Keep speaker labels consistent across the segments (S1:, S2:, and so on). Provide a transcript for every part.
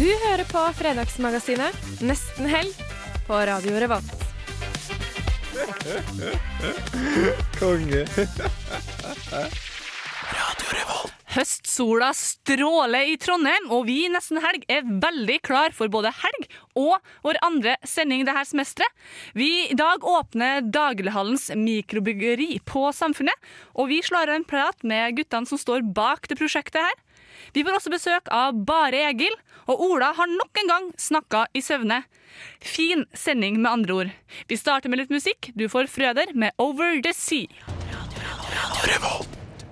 S1: Du hører på Fredagsmagasinet Nesten helg på Radio Revolt.
S2: Konge. Radio Revolt.
S3: Høstsola stråler i Trondheim, og vi i Nesten Helg er veldig klar for både helg og vår andre sending dette semesteret. Vi i dag åpner Daglighallens mikrobyggeri på Samfunnet, og vi slår av en prat med guttene som står bak det prosjektet her. Vi får også besøk av Bare Egil, og Ola har nok en gang snakka i søvne. Fin sending, med andre ord. Vi starter med litt musikk. Du får Frøder med Over the Sea.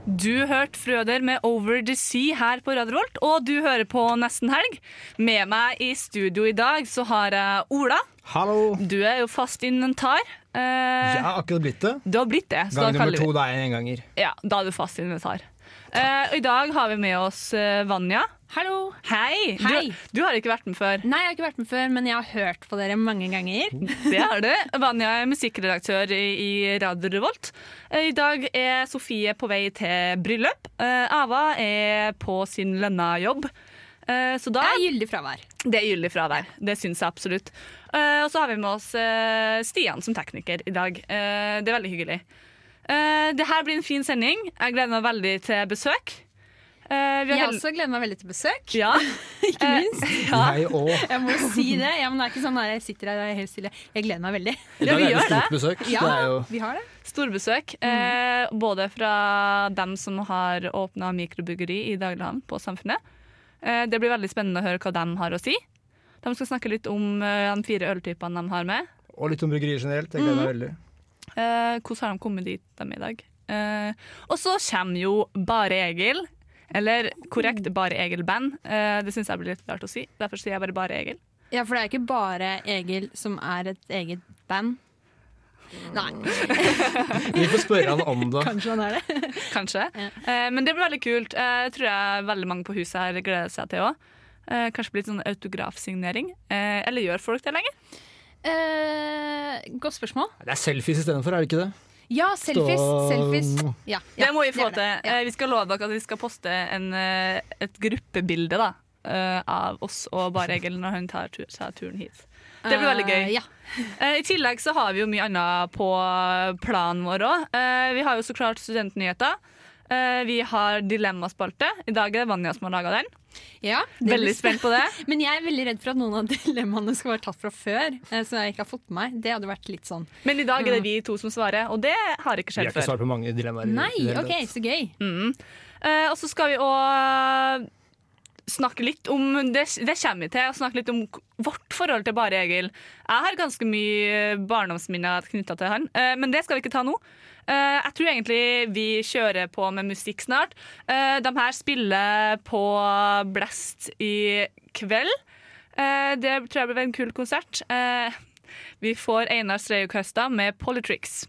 S3: Du hørte Frøder med Over the Sea her på Radio Volt, og du hører på Nesten Helg. Med meg i studio i dag så har jeg Ola.
S4: Hallo.
S3: Du er jo fast inventar. Eh,
S4: Jeg har akkurat blitt det.
S3: Du har blitt det. så
S4: Gang nummer to, da er jeg en ganger.
S3: Ja, da er du fast inventar. Eh, og I dag har vi med oss uh, Vanja.
S5: Hallo.
S3: Hei!
S5: Hei.
S3: Du, du har ikke vært med før.
S5: Nei, jeg har ikke vært med før, men jeg har hørt på dere mange ganger.
S3: Det har du. Vanja er musikkredaktør i, i Radio Revolt. Uh, I dag er Sofie på vei til bryllup. Ava er på sin lønna jobb. Så da
S5: Det er gyldig fravær.
S3: Det er gyldig fravær. Det syns jeg absolutt. Og så har vi med oss Stian som tekniker i dag. Det er veldig hyggelig. Uh, det her blir en fin sending. Jeg gleder meg veldig til besøk. Uh, vi har
S5: Jeg
S3: held-
S5: også gleder meg veldig til besøk.
S3: Ja.
S5: Ikke minst.
S3: ja.
S4: Jeg òg.
S5: Jeg må si det. Ja, men det er ikke sånn at jeg sitter her og er helt stille. Jeg gleder meg veldig.
S3: Ja, vi gjør det.
S4: Stort besøk.
S5: Ja,
S4: Det er jo
S5: vi har det.
S3: Storbesøk. Eh, både fra dem som har åpna mikrobyggeri i dagligdagen på Samfunnet. Eh, det blir veldig spennende å høre hva de har å si. De skal snakke litt om eh, de fire øltypene de har med.
S4: Og litt om bryggerier generelt. Jeg gleder meg veldig.
S3: Eh, hvordan har de kommet dit de er i dag? Eh, og så kommer jo Bare Egil. Eller korrekt Bare Egil-band. Eh, det syns jeg blir litt rart å si. Derfor sier jeg bare Bare Egil.
S5: Ja, for det er ikke bare Egil som er et eget band. Nei,
S4: Vi får spørre han om det.
S5: kanskje han er det.
S3: Kanskje.
S5: Ja.
S3: Eh, men det blir veldig kult. Eh, jeg tror jeg veldig mange på huset her gleder seg til òg. Eh, kanskje blir litt sånn autografsignering. Eh, eller gjør folk det lenger?
S5: Eh, godt spørsmål.
S4: Det er selfies istedenfor, er det ikke det?
S5: Ja, selfies.
S4: Stå-
S5: selfies. Ja, ja,
S3: det må vi få til.
S5: det. Ja.
S3: Eh, vi skal love dere at vi skal poste en, eh, et gruppebilde da, eh, av oss og Bare Egil når hun tar tur, turen hit. Det blir veldig gøy.
S5: Uh, ja.
S3: Eh, I tillegg så har vi jo mye annet på planen vår òg. Vi har jo så klart studentnyheter. Eh, Vi har Dilemmaspalte. I dag er det Vanja som har laga den.
S5: ja det
S3: Veldig spent på det.
S5: Men jeg er veldig redd for at noen av dilemmaene skal være tatt fra før. Så Som jeg ikke har fått med meg. Det hadde vært litt sånn
S3: Men i dag er det vi to som svarer, og det har ikke skjedd før.
S4: Vi har ikke svart på mange dilemmaer.
S5: Nei, OK, så gøy.
S3: Mm. Eh, og så skal vi òg snakke litt om det, det kommer vi til, å snakke litt om vårt forhold til Bare Egil. Jeg har ganske mye barndomsminner knytta til han, eh, men det skal vi ikke ta nå. Eh, jeg tror egentlig vi kjører på med musikk snart. Eh, de her spiller på Blast i kveld. Eh, det tror jeg blir en kul konsert. Vi får Einar Strei Orkestra med Politrix.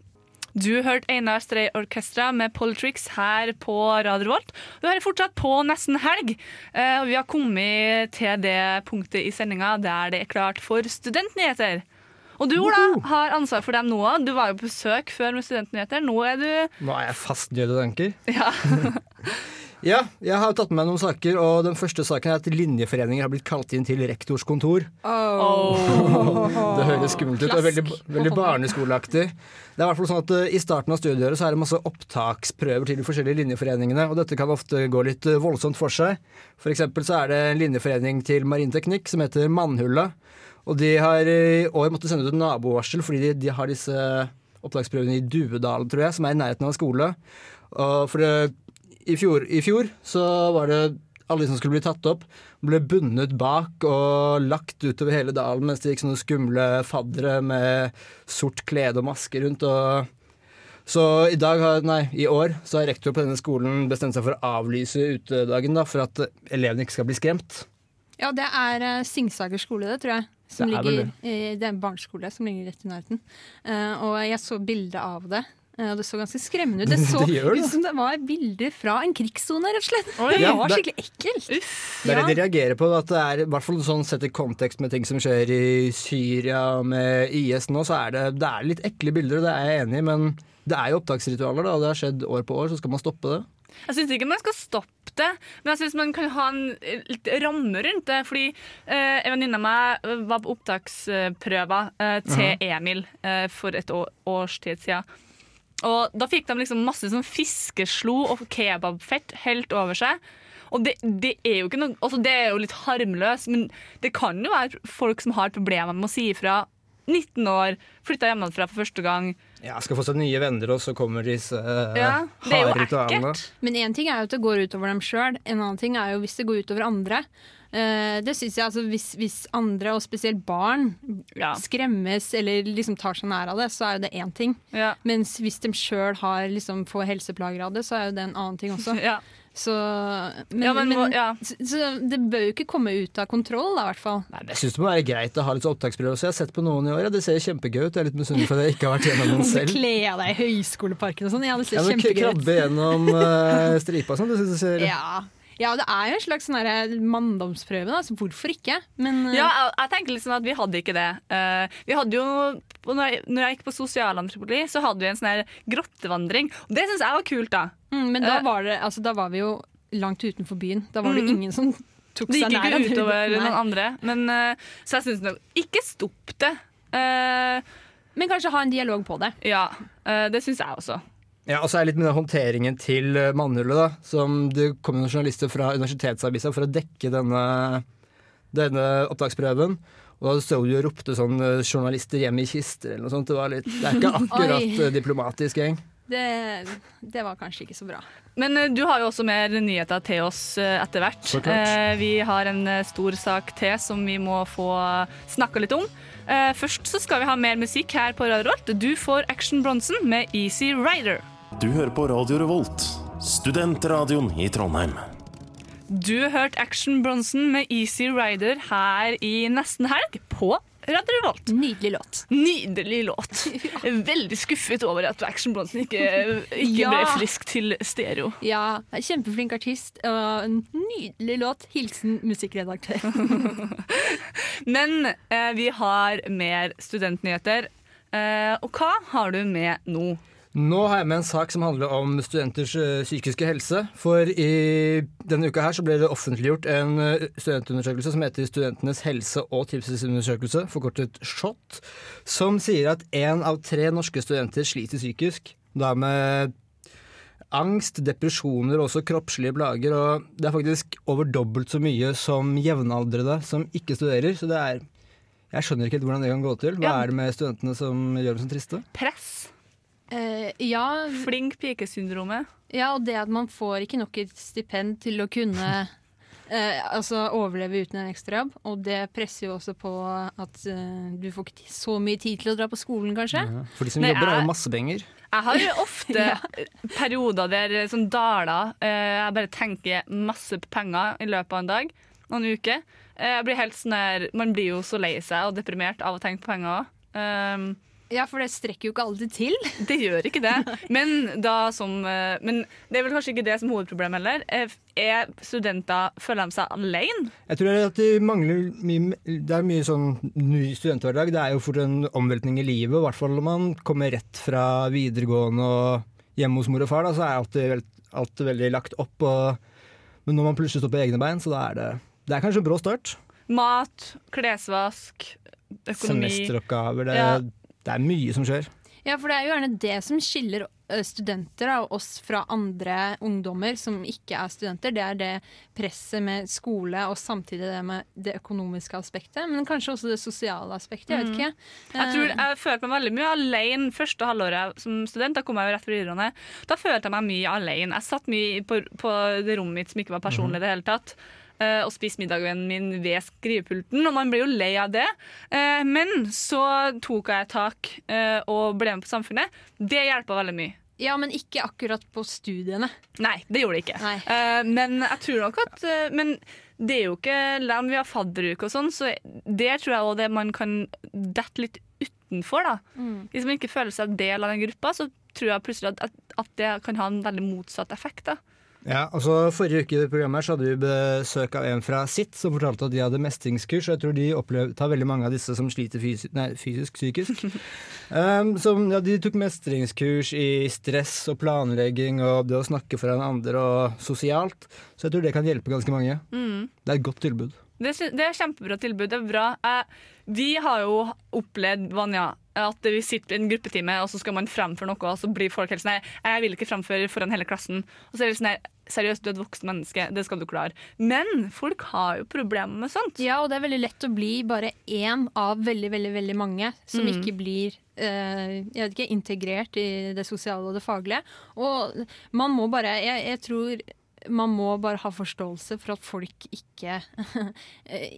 S3: Du hørte Einar Strei Orkestra med Politrix her på Radio Volt. Du hører fortsatt på Nesten Helg, og vi har kommet til det punktet i sendinga der det er klart for studentnyheter. Og du, Ola, har ansvar for dem nå. Du var jo på besøk før med studentnyheter. Nå er du
S4: Nå er jeg fast død anker.
S3: Ja.
S4: Ja, jeg har tatt med meg noen saker, og den første saken er at linjeforeninger har blitt kalt inn til rektors kontor. Det høres skummelt ut. Det er veldig, veldig barneskoleaktig. Det er i hvert fall sånn at eh, I starten av studieåret så er det masse opptaksprøver til de forskjellige linjeforeningene, og dette kan ofte gå litt eh, voldsomt for seg. For eksempel så er det en linjeforening til marinteknikk som heter Mannhulla. Og de har i år måttet sende ut en nabovarsel fordi de, de har disse opptaksprøvene i Duvedalen, tror jeg, som er i nærheten av en skole. Og for det, i, fjor, I fjor så var det alle de som skulle bli tatt opp, ble bundet bak og lagt utover hele dalen mens det gikk sånne skumle faddere med sort klede og maske rundt. Og så i, har, nei, i år så har rektor på denne skolen bestemt seg for å avlyse utedagen da, for at elevene ikke skal bli skremt.
S5: Ja, det er uh, Singsaker skole, det tror jeg. Som
S4: Det er
S5: ligger, det er en barneskole som ligger rett i nærheten. Uh, og jeg så bilde av det. eh, og det så ganske skremmende ut. Det så
S4: Det det.
S5: ut som det var bilder fra en krigssone, rett og slett.
S3: Oi.
S5: det var skikkelig ekkelt.
S4: Det er det de reagerer på. At det er, i hvert fall sånn Sett i kontekst med ting som skjer i Syria med IS nå, så er det, det er litt ekle bilder, og det er jeg enig i. Men det er jo opptaksritualer, da, og det har skjedd år på år, så skal man stoppe det.
S3: Jeg syns ikke man skal stoppe det, men jeg synes man kan ha en eh, litt ramme rundt det. Fordi eh, en venninne av meg var på opptaksprøver eh, til Emil eh, for et år, års tid siden. Og da fikk de liksom masse sånn fiskeslo og kebabfett helt over seg. Og det, det er jo ikke noe altså Det er jo litt harmløst, men det kan jo være folk som har problemer med å si ifra. 19 år, flytta hjemmefra for første gang.
S4: Ja, Skal få seg nye venner, og så kommer disse uh,
S3: Ja, det er jo
S4: ritualene.
S3: ekkelt.
S5: Men én ting er jo at det går utover dem sjøl, en annen ting er jo hvis det går utover andre. Uh, det synes jeg altså hvis, hvis andre, og spesielt barn,
S3: Ja.
S5: skremmes eller liksom tar seg nær av det, så er jo det én ting.
S3: Ja.
S5: Mens hvis de sjøl liksom får helseplager av det, så er jo det en annen ting også.
S3: Ja.
S5: Så, men,
S3: Ja, men
S5: men-
S3: ja.
S5: så, så det bør jo ikke komme ut av kontroll, da, i hvert fall.
S4: Nei, Jeg syns det må være greit å ha litt opptaksprøver. Så jeg har sett på noen i år. Ja, det ser kjempegøy ut. Jeg er litt misunnelig for at jeg ikke har vært gjennom noen selv.
S5: Kle av deg i Høyskoleparken og sånn. Ja, det ser
S4: Ja, men
S5: kjempegøy ut.
S4: Krabbe gjennom uh, stripa og sånn. Det synes jeg ser
S5: Ja. Ja, det er jo en slags sånn her manndomsprøve, da, så hvorfor ikke? Men uh...
S3: Ja, jeg, jeg tenker liksom at vi hadde ikke det. Uh, vi hadde jo, når jeg, når jeg gikk på sosialantropologi, så hadde vi en sånn grottevandring. Og det syns jeg var kult, da.
S5: mm, men da
S3: eh,
S5: var, det, altså, da var vi jo langt utenfor byen. Da var det
S3: Mm.
S5: ingen som tok seg nær. Det
S3: gikk
S5: ikke
S3: utover noen andre. Men, uh, så jeg syns nok Ikke stopp det. Eh,
S5: Men kanskje ha en dialog på det.
S3: ja, eh, det syns jeg også.
S4: Ja, og så er det litt med den håndteringen til eh, mannhullet, da. Som det kom noen journalister fra Universitetsavisa for å dekke denne, denne opptaksprøven. Og da stod du og ropte sånn eh, 'journalister hjem i kister' eller noe sånt. Det, var litt, det er ikke akkurat eh, diplomatisk gjeng.
S5: det. Det var kanskje ikke så bra.
S3: Men uh, du har jo også mer nyheter til oss uh, etter hvert. Uh. Vi har en stor sak til som vi må få snakka litt om. Først så skal vi ha mer musikk her på Radio Rolt. Du får Action Bronson med Easy Rider.
S6: Du hører på Radio Revolt, studentradioen i Trondheim.
S3: Du hørte Action Bronson med Easy Rider her i nesten helg på Radio Revolt.
S5: Nydelig låt.
S3: Nydelig låt. Veldig skuffet over at Action Bronson ikke, ikke
S5: Ja.
S3: ble frisk til stereo.
S5: Ja, kjempeflink artist og en nydelig låt. Hilsen musikkredaktør.
S3: Men eh, vi har mer studentnyheter. Eh, og hva har du med nå?
S4: Nå har jeg med en sak som handler om studenters eh, psykiske helse. For i denne uka her så ble det offentliggjort en eh, studentundersøkelse som heter Studentenes helse- og trivselsundersøkelse, forkortet SHoT, som sier at én av tre norske studenter sliter psykisk. Da med angst, depresjoner og også kroppslige plager. Og det er faktisk over dobbelt så mye som jevnaldrende som ikke studerer. Så det er Jeg skjønner ikke helt hvordan det kan gå til. Hva er det med studentene som gjør dem så triste?
S3: Press.
S5: Eh, ja,
S3: Flink pike-syndromet.
S5: ja, og det at man får ikke nok et stipend til å kunne eh, altså overleve uten en ekstrajobb. Og det presser jo også på at eh, du får ikke så mye tid til å dra på skolen, kanskje.
S4: For de som
S3: Nei,
S4: jobber, er jo masse penger.
S3: Jeg har jo ofte perioder der sånn daler eh, jeg bare tenker masse penger i løpet av en dag noen uker. Eh, blir helt sånn her, man blir jo så lei seg og deprimert av å tenke på penger òg.
S5: Ja, for det strekker jo ikke alltid til.
S3: det gjør ikke det. Men, da som, eh, men det er vel kanskje ikke det som er hovedproblemet heller. Eh, Er studenter Føler de seg alene?
S4: Jeg tror at de mangler mye Det er mye sånn ny studenthverdag. Det er jo fort en omveltning i livet, i hvert fall når man kommer rett fra videregående og hjemme hos mor og far, da, så er alt, vel- alltid veldig lagt opp. Og, men når man plutselig står på egne bein, så da er det Det er kanskje en brå start.
S3: Mat, klesvask, økonomi.
S4: Semesteroppgaver. Det,
S3: Ja.
S4: Det er mye som skjer.
S5: Ja, for det er jo gjerne det som skiller studenter av oss fra andre ungdommer som ikke er studenter. Det er det presset med skole og samtidig det med det økonomiske aspektet. Men kanskje også det sosiale aspektet. Jeg vet ikke.
S3: Jeg tror jeg følte meg veldig mye alene første halvåret som student. Da kom jeg jo rett fra videregående. Da følte jeg meg mye alene. Jeg satt mye på, på det rommet mitt som ikke var personlig i det hele tatt. Eh, Og spist middagen min ved skrivepulten, og man blir jo lei av det. Eh, Men så tok jeg tak eh, og ble med på Samfunnet. Det hjelpa veldig mye.
S5: Ja, men ikke akkurat på studiene.
S3: Nei, det gjorde det ikke. Eh, men jeg tror nok at uh, Men det er jo ikke Selv om vi har fadderuke og sånn, så det tror jeg det man kan dette litt utenfor. da. Hvis man ikke føler seg del av den gruppa, så tror jeg plutselig at, at, at det kan ha en veldig motsatt effekt. da.
S4: Ja, altså Forrige uke i det programmet så hadde vi besøk av en fra sitt som fortalte at de hadde mestringskurs. og Jeg tror de opplevde, tar veldig mange av disse som sliter fysisk, nei, fysisk psykisk. um, som, ja, de tok mestringskurs i stress og planlegging og det å snakke foran andre og sosialt. Så jeg tror det kan hjelpe ganske mange. Det er et godt tilbud.
S3: Det, det er kjempebra tilbud. Det er bra. Eh, vi har jo opplevd Vanja, at vi sitter i en gruppetime, og så skal man fremføre noe, og så blir folk helt sånn «Nei, Jeg vil ikke fremføre foran hele klassen. Og så er det sånn Seriøst, du er et voksen menneske, det skal du klare. Men folk har jo problemer med sånt.
S5: Ja, og det er veldig lett å bli bare én av veldig, veldig, veldig mange som
S3: Mm.
S5: ikke blir eh, jeg vet ikke, integrert i det sosiale og det faglige. Og man må bare Jeg, jeg tror man må bare ha forståelse for at folk ikke,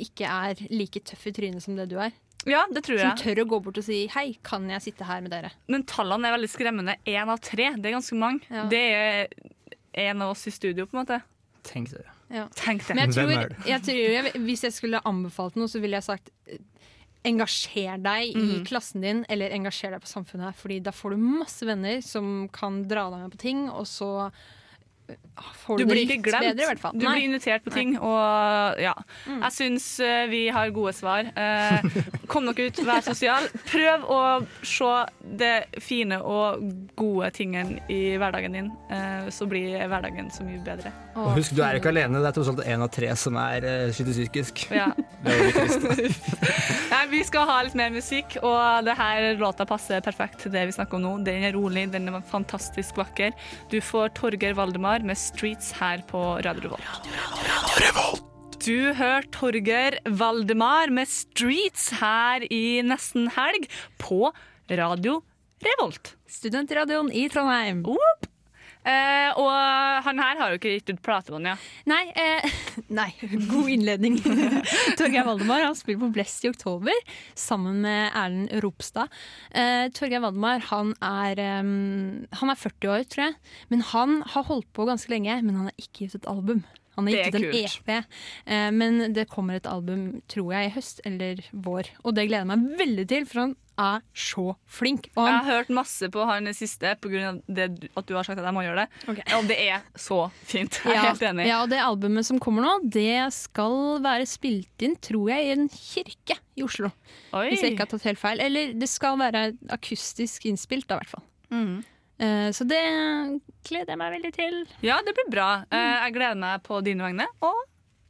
S5: ikke er like tøff i trynet som det du er.
S3: Ja, det tror jeg.
S5: Som tør å gå bort og si 'hei, kan jeg sitte her med dere'?
S3: Men tallene er veldig skremmende. Én av tre. Det er ganske mange.
S5: Ja.
S3: Det er en av oss i studio, på en måte.
S4: Tenk det.
S5: Ja.
S3: Tenk det.
S5: Men jeg tror, jeg tror jeg, hvis jeg skulle anbefalt noe, så ville jeg sagt eh, engasjer deg i
S3: Mhm.
S5: klassen din, eller engasjer deg på samfunnet. Fordi da får du masse venner som kan dra deg med på ting, og så
S3: Du
S5: du,
S3: blir ikke glemt.
S5: bedre.
S3: Du
S5: Nei.
S3: blir invitert på ting, og ja.
S5: Mm.
S3: Jeg syns eh, vi har gode svar. Eh, kom dere ut, vær sosial. Prøv å se det fine og gode tingene i hverdagen din, eh, så blir hverdagen så mye bedre.
S4: Og husk, du er ikke alene. Det er tross alt én av tre som er uh, sliter psykisk.
S3: Ja.
S4: Det er trist.
S3: Nei, vi skal ha litt mer musikk, og det her låta passer perfekt til det vi snakker om nå. Den er rolig, den er fantastisk vakker. Du får Torgeir Valdemar med 'Streets' her på Radio Revolt. Radio Revolt Du hørte Torgeir Valdemar med 'Streets' her i nesten helg på Radio Revolt.
S5: Studentradioen i Trondheim.
S3: Whoop. Eh, og han her har jo ikke gitt ut platebånd, ja.
S5: Nei, eh, nei, god innledning. Torgeir Valdemar han spiller på Blest i oktober sammen med Erlend Ropstad. Eh, Torgeir Valdemar han er, um, han er 40 år, tror jeg. Men han har holdt på ganske lenge, men han har ikke gitt et album. Han har gitt ut en. EP, eh, men det kommer et album, tror jeg, i høst eller vår. Og det gleder jeg meg veldig til, for han er så flink. Og
S3: Jeg har hørt masse på han i siste pga. at du har sagt at jeg må gjøre det.
S5: Okay.
S3: Og det er så fint. Jeg er
S5: ja,
S3: helt enig.
S5: ja, og det albumet som kommer nå, det skal være spilt inn, tror jeg, i en kirke i Oslo.
S3: Oi.
S5: Hvis jeg ikke har tatt helt feil. Eller det skal være akustisk innspilt, da, i hvert fall.
S3: Mm.
S5: Eh, så det gleder jeg meg veldig til.
S3: Ja, det blir bra. Eh, jeg gleder meg på dine vegne, og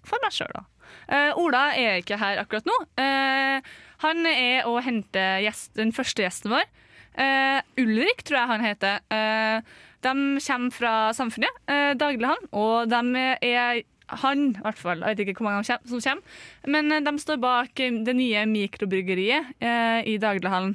S3: for meg sjøl, da. Eh, Ola er ikke her akkurat nå. Uh, han er å hente gjest, den første gjesten vår. Uh, Ulrik, tror jeg han heter. De kommer fra Samfunnet, daglig han, og de er han, i hvert fall. Jeg vet ikke hvor mange som kommer. Men de står bak det nye mikrobryggeriet eh, i Daglighallen.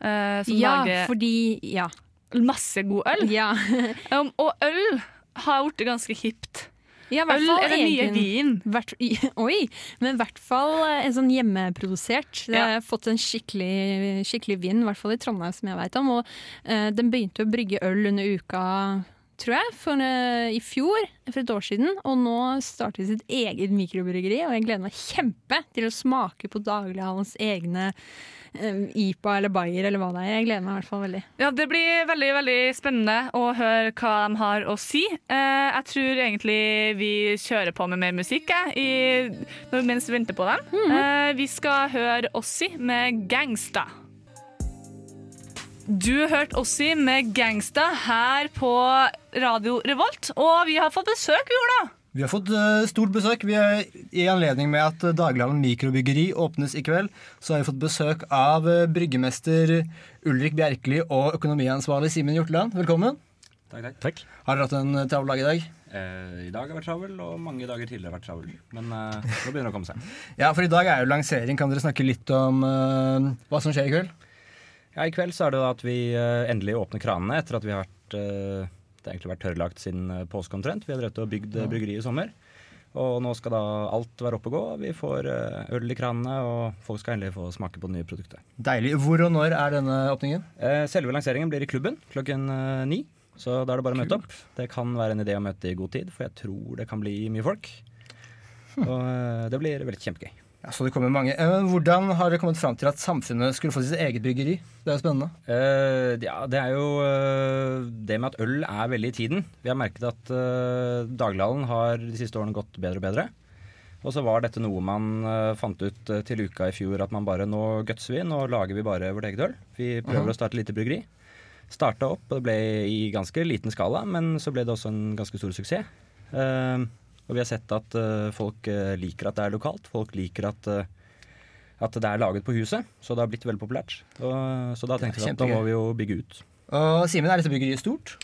S3: eh, som
S5: Ja, fordi Ja.
S3: masse god øl.
S5: ja.
S3: Um, og øl har blitt ganske hipt.
S5: Ja
S3: Øl er nye
S5: egen-
S3: vin.
S5: hvert, oi! Men i hvert fall eh, en sånn hjemmeprodusert. Det
S3: Ja.
S5: har fått en skikkelig, skikkelig vin, i hvert fall i Trondheim, som jeg vet om. Og uh, den begynte å brygge øl under uka, tror jeg, for, eh, i fjor, for et år siden. Og nå starter sitt eget mikrobryggeri, og jeg gleder meg kjempe til å smake på daglighalens egne um, IPA eller Bayer eller hva det er. Jeg gleder meg i hvert fall veldig.
S3: Ja, Det blir veldig veldig spennende å høre hva de har å si. Eh, jeg tror egentlig vi kjører på med mer musikk i, mens vi venter på dem. eh, vi skal høre Ossi med 'Gangsta'. Du hørte Ossi med 'Gangsta' her på Radio Revolt, og vi har fått besøk, vi, Ola.
S4: Vi har fått eh, stort besøk. Vi er, I anledning med at uh, Daglighallen mikrobyggeri åpnes i kveld, så har vi fått besøk av eh, bryggemester Ulrik Bjerkeli og økonomiansvarlig Simen Hjorteland. Velkommen.
S7: Takk, takk.
S4: Har dere hatt en uh, travel dag i dag?
S7: Eh, I dag har vært travel, og mange dager tidligere har vært travel. Men eh, nå begynner det å komme seg.
S4: Ja, for i dag er jo lansering. Kan dere snakke litt om eh, hva som skjer i kveld?
S7: Ja, I kveld så er det da at vi eh, endelig åpner kranene etter at vi har vært eh, Det har egentlig vært tørrlagt siden uh, påske omtrent. Vi har drevet og bygd bryggeri i sommer. Og nå skal da alt være oppe og gå. Vi får eh, øl i kranene, og folk skal endelig få smake på det nye produktet.
S4: Deilig. Hvor og når er denne åpningen?
S7: Eh, selve lanseringen blir i klubben klokken eh, ni. Så da er det bare å møte opp. Det kan være en idé å møte i god tid, for jeg tror det kan bli mye folk. Og eh, det blir veldig kjempegøy.
S4: Ja, så det kommer mange. Eh, Hvordan har dere kommet fram til at samfunnet skulle få sitt eget bryggeri? Det er jo spennende.
S7: Uh, ja, det er jo uh, det med at øl er veldig i tiden. Vi har merket at uh, daglighallen har de siste årene gått bedre og bedre. Og så var dette noe man fant ut til uka i fjor at man bare nå gutser vi, nå lager vi bare vårt eget øl. Vi prøver
S4: -huh.
S7: å starte et lite bryggeri. Starta opp, og det ble i ganske liten skala, men så ble det også en ganske stor suksess. Eh, og vi har sett at eh, folk eh, liker at det er lokalt. Folk liker at, eh, at det er laget på huset. Så det har blitt veldig populært. Og, så da tenkte vi at da må vi jo bygge ut.
S4: Og Simen, er dette bygget stort?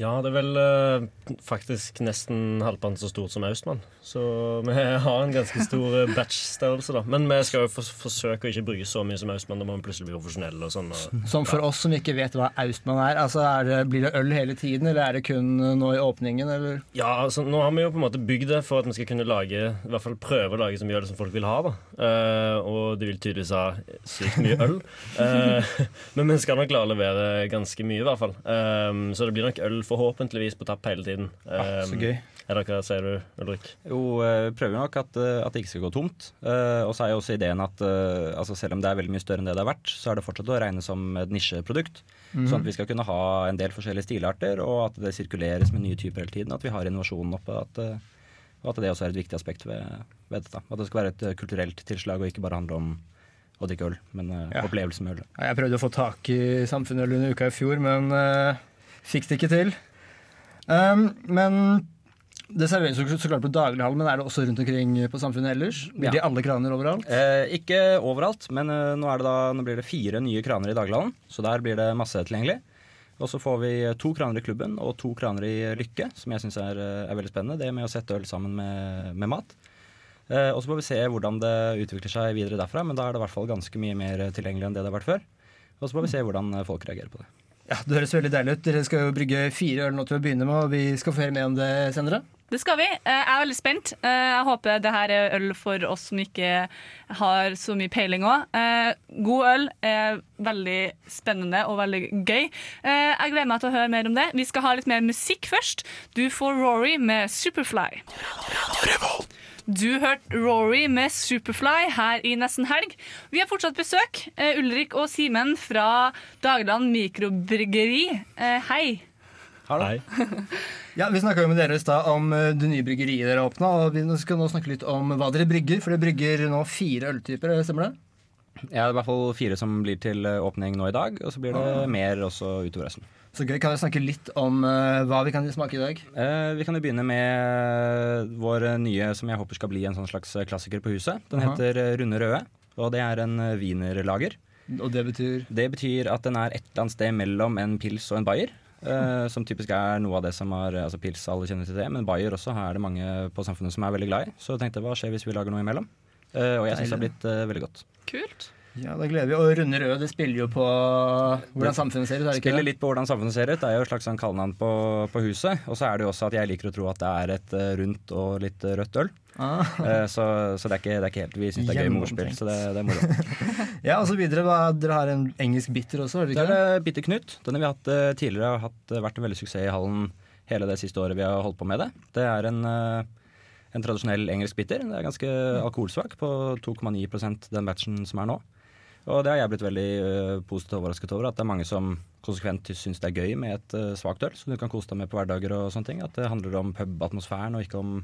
S8: Ja, det er vel eh, faktisk nesten halvparten så stort som Austmann. Så vi har en ganske stor eh, batch-størrelse, da. Men vi skal jo for forsøke å ikke bruke så mye som Austmann. Da må vi plutselig bli profesjonelle og sånn. og-
S4: Som for oss som ikke vet hva Austmann er, altså er det, blir det øl hele tiden, eller er det kun nå i åpningen, eller?
S8: Ja, altså Nå har vi jo på en måte bygd det for at vi skal kunne lage I hvert fall prøve å lage så mye øl som folk vil ha. da Eh, Og de vil tydeligvis ha sykt mye øl. Eh, men vi skal nok klare å levere ganske mye, i hvert fall. Eh, så det blir nok øl forhåpentligvis på tapp hele tiden.
S7: Ah, så gøy.
S8: Er det hva sier du, Ulrik?
S7: Jo, eh, vi prøver nok at, eh, at det ikke skal gå tomt. Eh, og så er jo også ideen at altså selv om det er veldig mye større enn det det har vært, så er det fortsatt å regne som et nisjeprodukt.
S4: Mm.
S7: Sånn at vi skal kunne ha en del forskjellige stilarter, og at det sirkuleres med nye typer hele tiden. At vi har innovasjonen oppe. At, og at det også er et viktig aspekt ved, ved dette. At det skal være et kulturelt tilslag, og ikke bare handle om å drikke øl, men
S4: Ja.
S7: opplevelse med øl.
S4: Jeg prøvde å få tak i Samfunnet under uka i fjor, men eh, fikk det ikke til. Um, men det serveres jo så klart på daglighallen, men er det også rundt omkring på Samfunnet ellers? Blir
S7: Ja.
S4: det alle kraner overalt?
S7: Eh, ikke overalt, men eh, nå, er det da, nå blir det fire nye kraner i daglighallen, så der blir det masse tilgjengelig. Og så får vi to kraner i klubben og to kraner i Lykke, som jeg syns er, eh, er veldig spennende. Det med å sette øl sammen med, med mat. Eh, og så får vi se hvordan det utvikler seg videre derfra, men da er det i hvert fall ganske mye mer tilgjengelig enn det det har vært før. Og så får vi se hvordan eh, folk reagerer på det.
S4: Ja, Det høres veldig deilig ut. Dere skal jo brygge fire øl nå til å begynne med, og vi skal få høre mer om det senere.
S3: Det skal vi. Eh, Jeg er veldig spent. Eh, Jeg håper det her er øl for oss som ikke har så mye peiling òg. God øl er veldig spennende og veldig gøy. Eh, Jeg gleder meg til å høre mer om det. Vi skal ha litt mer musikk først. Du får Rory med Superfly. Du hørte Rory med Superfly her i Nesten Helg. Vi har fortsatt besøk. Uh, Ulrik og Simen fra Dagland mikrobryggeri. Uh, Hei.
S8: Hei.
S4: Ja, Vi snakka med dere i stad om eh, det nye bryggeriet dere har åpna. Og vi skal nå snakke litt om hva dere brygger, for dere brygger nå fire øltyper. stemmer det?
S7: Ja, det er i hvert fall fire som blir til åpning nå i dag, og så blir det
S4: Ah.
S7: mer også utover høsten.
S4: Så gøy. Kan dere snakke litt om uh, hva vi kan smake i dag?
S7: Uh, vi kan jo begynne med vår nye, som jeg håper skal bli en sånn slags klassiker på huset. Den
S4: Aha.
S7: heter eh, Runde røde, og det er en eh, wienerlager.
S4: Og det betyr
S7: Det betyr at den er et eller annet sted mellom en pils og en bayer. Uh, som typisk er noe av det som har altså Pils alle kjenner til det, men bayer også er det mange på samfunnet som er veldig glad i. Så jeg tenkte hva skjer hvis vi lager noe imellom? Eh, og jeg syns det har blitt eh, veldig godt.
S3: Kult.
S4: Ja, da gleder vi. Og Runde røde det spiller jo på hvordan samfunnet ser ut. er det ikke
S7: Spiller litt på hvordan samfunnet ser ut. Det er jo et slags sånn kallenavn på, på huset. Og så er det jo også at jeg liker å tro at det er et eh, rundt og litt eh, rødt øl.
S4: Ah.
S7: Eh, så så det, er ikke, det er ikke helt Vi syns det er gøy med ordspill, så det, det er moro.
S4: Ja, og så videre. Dere har en engelsk bitter også? har dere ikke det?
S7: er det Bitter Knut. Den har vi hatt tidligere og hatt, vært en veldig suksess i hallen hele det siste året vi har holdt på med det. Det er en, en tradisjonell engelsk bitter. Det er ganske alkoholsvak, på 2,9% den batchen som er nå. Og det har jeg blitt veldig uh, positivt overrasket over. At det er mange som konsekvent syns det er gøy med et uh, svakt øl som du kan kose deg med på hverdager og sånne ting. At det handler om pubatmosfæren og ikke om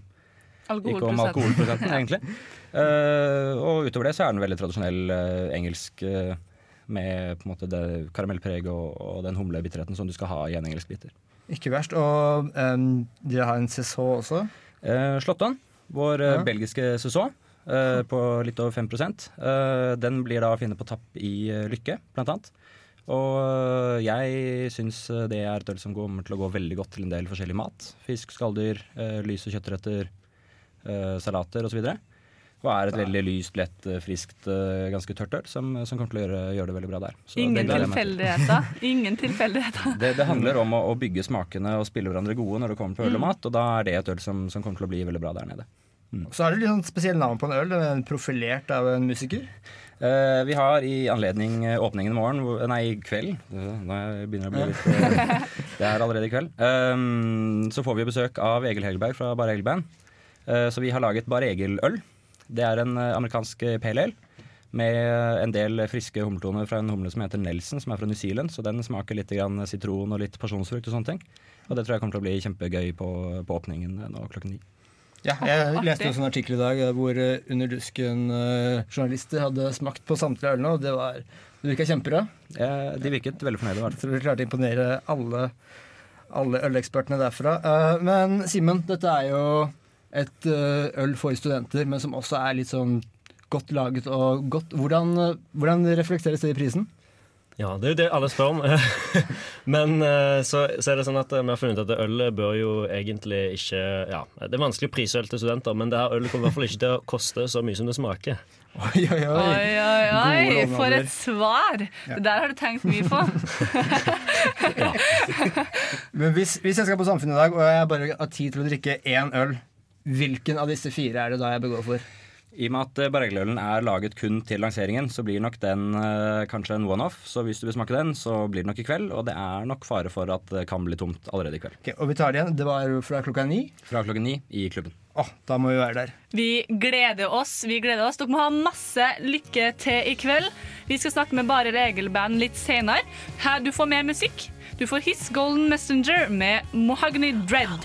S7: ikke om alkoholprosenten, egentlig. Uh, og utover det så er den veldig tradisjonell uh, engelsk uh, med på en måte det karamellpreget og, og den humlebitterheten som du skal ha i en engelsk bitter.
S4: Ikke verst. Og um, dere har en saison også?
S7: Uh, Slåttan, vår
S4: Ja.
S7: belgiske saison, eh, på litt over 5 eh, Den blir da å finne på tapp i eh, Lykke, blant annet. Og eh, jeg syns det er et øl som kommer til å gå veldig godt til en del forskjellig mat. Fisk, skalldyr, eh, lyse kjøttretter, eh, salater osv. Og er et veldig lyst, lett, friskt, ganske tørt øl som, som kommer til å gjøre, gjøre det veldig bra der. Så
S3: Ingen tilfeldigheter. Ingen tilfeldigheter.
S7: Det, det handler om å, å bygge smakene og spille hverandre gode når det kommer til øl og
S3: Mm.
S7: mat, og da er det et øl som, som kommer til å bli veldig bra der nede.
S4: Så har det litt sånn spesiell navn på en øl. Den er profilert av en musiker.
S7: Uh, vi har i anledning eh, åpningen i morgen, nei, i kveld Nå begynner det å bli litt eh, Det er allerede i kveld. Um, så får vi besøk av Egil Hegelberg fra Bare Egil Band. Uh, Så vi har laget Bare Egil-øl. Det er en amerikansk pale ale med en del friske humletoner fra en humle som heter Nelson, som er fra New Zealand. Så den smaker litt grann sitron og litt pasjonsfrukt og sånne ting. Og det tror jeg kommer til å bli kjempegøy på, på åpningen nå klokken ni.
S4: Ja, jeg leste også en artikkel i dag eh, hvor eh, Under dusken-journalister hadde smakt på samtlige ølene, og det, var, det virka kjempebra.
S7: Ja, De virket veldig fornøyde.
S4: så vi klarte å imponere alle, alle ølekspertene derfra. Eh, Men Simen, dette er jo et eh, øl for studenter, men som også er litt sånn godt laget og godt. Hvordan, eh, hvordan reflekteres det i prisen?
S8: Ja, det er jo det alle spør om. Men eh, så, så er det sånn at eh, vi har funnet ut at øl bør jo egentlig ikke Ja, det er vanskelig å prise øl til studenter, men det her ølet kommer i hvert fall ikke til å koste så mye som det smaker.
S4: Oi, oi,
S3: Oi, oi, oi, for et svar! Det der har du tenkt mye på.
S4: Men hvis, hvis jeg skal på Samfunnet i dag, og jeg bare har tid til å drikke én øl, hvilken av disse fire er det da jeg bør gå for?
S7: I og med at eh, Bar er laget kun til lanseringen, så blir nok den eh, kanskje en one-off. Så hvis du vil smake den, så blir det nok i kveld. Og det er nok fare for at det kan bli tomt allerede i kveld.
S4: Ok, og vi tar det igjen. Det var fra klokka ni.
S7: Fra klokka ni i klubben.
S4: Åh, da må vi være der.
S3: Vi gleder oss. vi gleder oss. Dere må ha masse lykke til i kveld. Vi skal snakke med Bare Regelband litt senere. Her du får mer musikk. Du får His Golden Messenger med Mahogany Dread.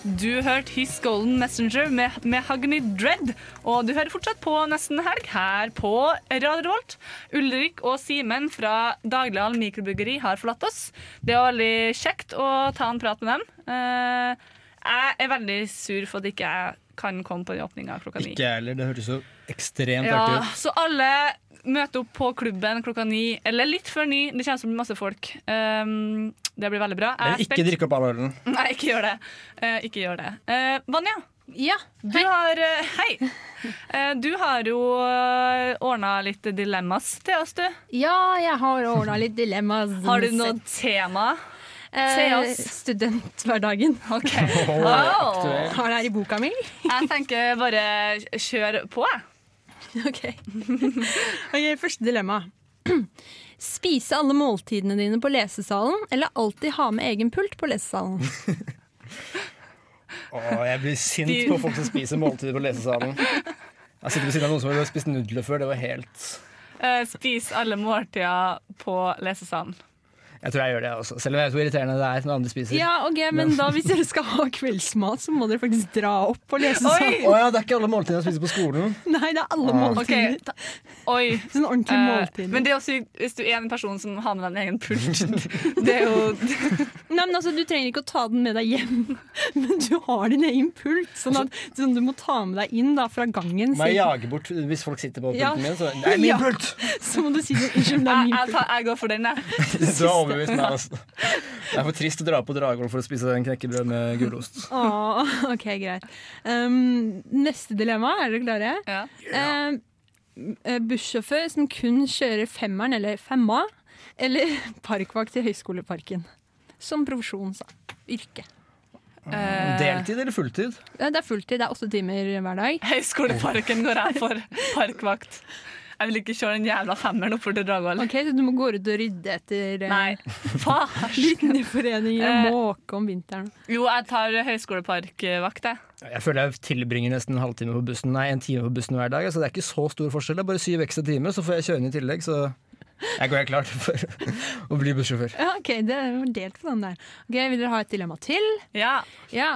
S3: Du hørte His Golden Messenger med Mahogany Dread, og du hører fortsatt på Nesten Helg her på Radio Revolt. Ulrik og Simen fra Dagligdal mikrobryggeri har forlatt oss. Det var veldig kjekt å ta en prat med dem. Eh, jeg er veldig sur for at ikke jeg kan komme på den åpninga klokka ni.
S4: Ikke jeg heller. Det hørtes jo ekstremt
S3: Ja,
S4: artig ut.
S3: så alle møter opp på klubben klokka ni, eller litt før ni. Det kommer til å bli masse folk. Um, det blir veldig bra. Jeg er
S4: Men ikke drikk opp all ølen.
S3: Nei, ikke gjør det. Uh, ikke gjør det. Uh, Vanja,
S5: Ja,
S3: du har eh, Hei! Eh, du har jo uh, ordna litt dilemmas til oss, du.
S5: ja jeg har ordna litt dilemmas.
S3: Har du noe tema? Se
S5: Eh,
S3: oss.
S5: studenthverdagen.
S3: OK.
S4: Oh,
S3: Wow.
S5: Har det her i boka mi?
S3: Jeg tenker bare kjør på, jeg.
S5: Ok. ok, Første dilemma. Spise alle måltidene dine på lesesalen, eller alltid ha med egen pult på lesesalen?
S4: Åh, jeg blir sint på folk som spiser måltider på lesesalen. Jeg sitter ved siden av noen som har spist nudler før. Det var helt
S3: uh, spis alle måltider på lesesalen.
S4: Jeg tror jeg gjør det også. Selv om jeg vet hvor irriterende det er når andre spiser.
S5: Ja, ok, Men da hvis dere skal ha kveldsmat, så må dere faktisk dra opp og lese sånn.
S4: Å ja, det er ikke alle måltider jeg spiser på skolen.
S5: Nei, det er alle
S4: Ah.
S5: måltider.
S3: Ok, Oi.
S5: Sånn ordentlig
S3: Eh,
S5: måltid.
S3: men det er også hvis du er en person som har med deg en egen pult. Det er jo
S5: Nei, men altså, Du trenger ikke å ta den med deg hjem, men du har din egen pult. Sånn at sånn du må ta med deg inn da, fra gangen.
S4: Må jeg
S5: Så,
S4: jage bort hvis folk sitter på
S5: Ja.
S4: pulten min? Så, det er min
S5: Ja.
S4: pult!
S5: så må du si sånn Unnskyld, det er
S3: jeg,
S5: min
S3: jeg,
S5: pult.
S3: tar, jeg går for den, jeg.
S4: Du overbevist meg. Altså. Det er for trist å dra på Dragvoll for å spise en knekkebrød med gulost.
S5: Oh, ok, greit. Um, neste dilemma, er dere klare?
S3: Ja.
S5: Um, eh, bussjåfør som kun kjører femmeren eller femma, eller parkvakt i Høyskoleparken. Som profesjon, sa yrke.
S3: Eh,
S4: Deltid eller fulltid?
S5: Det er fulltid, det er åtte timer hver dag.
S3: Høyskoleparken går jeg for. Parkvakt. Jeg vil ikke kjøre den jævla femmeren oppover til Dragvoll.
S5: Ok, Så du må gå ut og rydde etter eh,
S3: Nei, faen.
S5: Linjeforeninger
S3: Eh.
S5: og måke om vinteren.
S3: Jo, jeg tar høyskoleparkvakt, jeg.
S4: Jeg føler jeg tilbringer nesten en halvtime på bussen Nei, en time på bussen hver dag. Altså, det er ikke så stor forskjell. Det er bare syv ekstra timer, så får jeg kjøre inn i tillegg. Så jeg går helt klart for å bli bussjåfør.
S5: Ja, ok, det er jo delt på den der. Ok, Vil dere ha et dilemma til?
S3: Ja.
S5: Ja.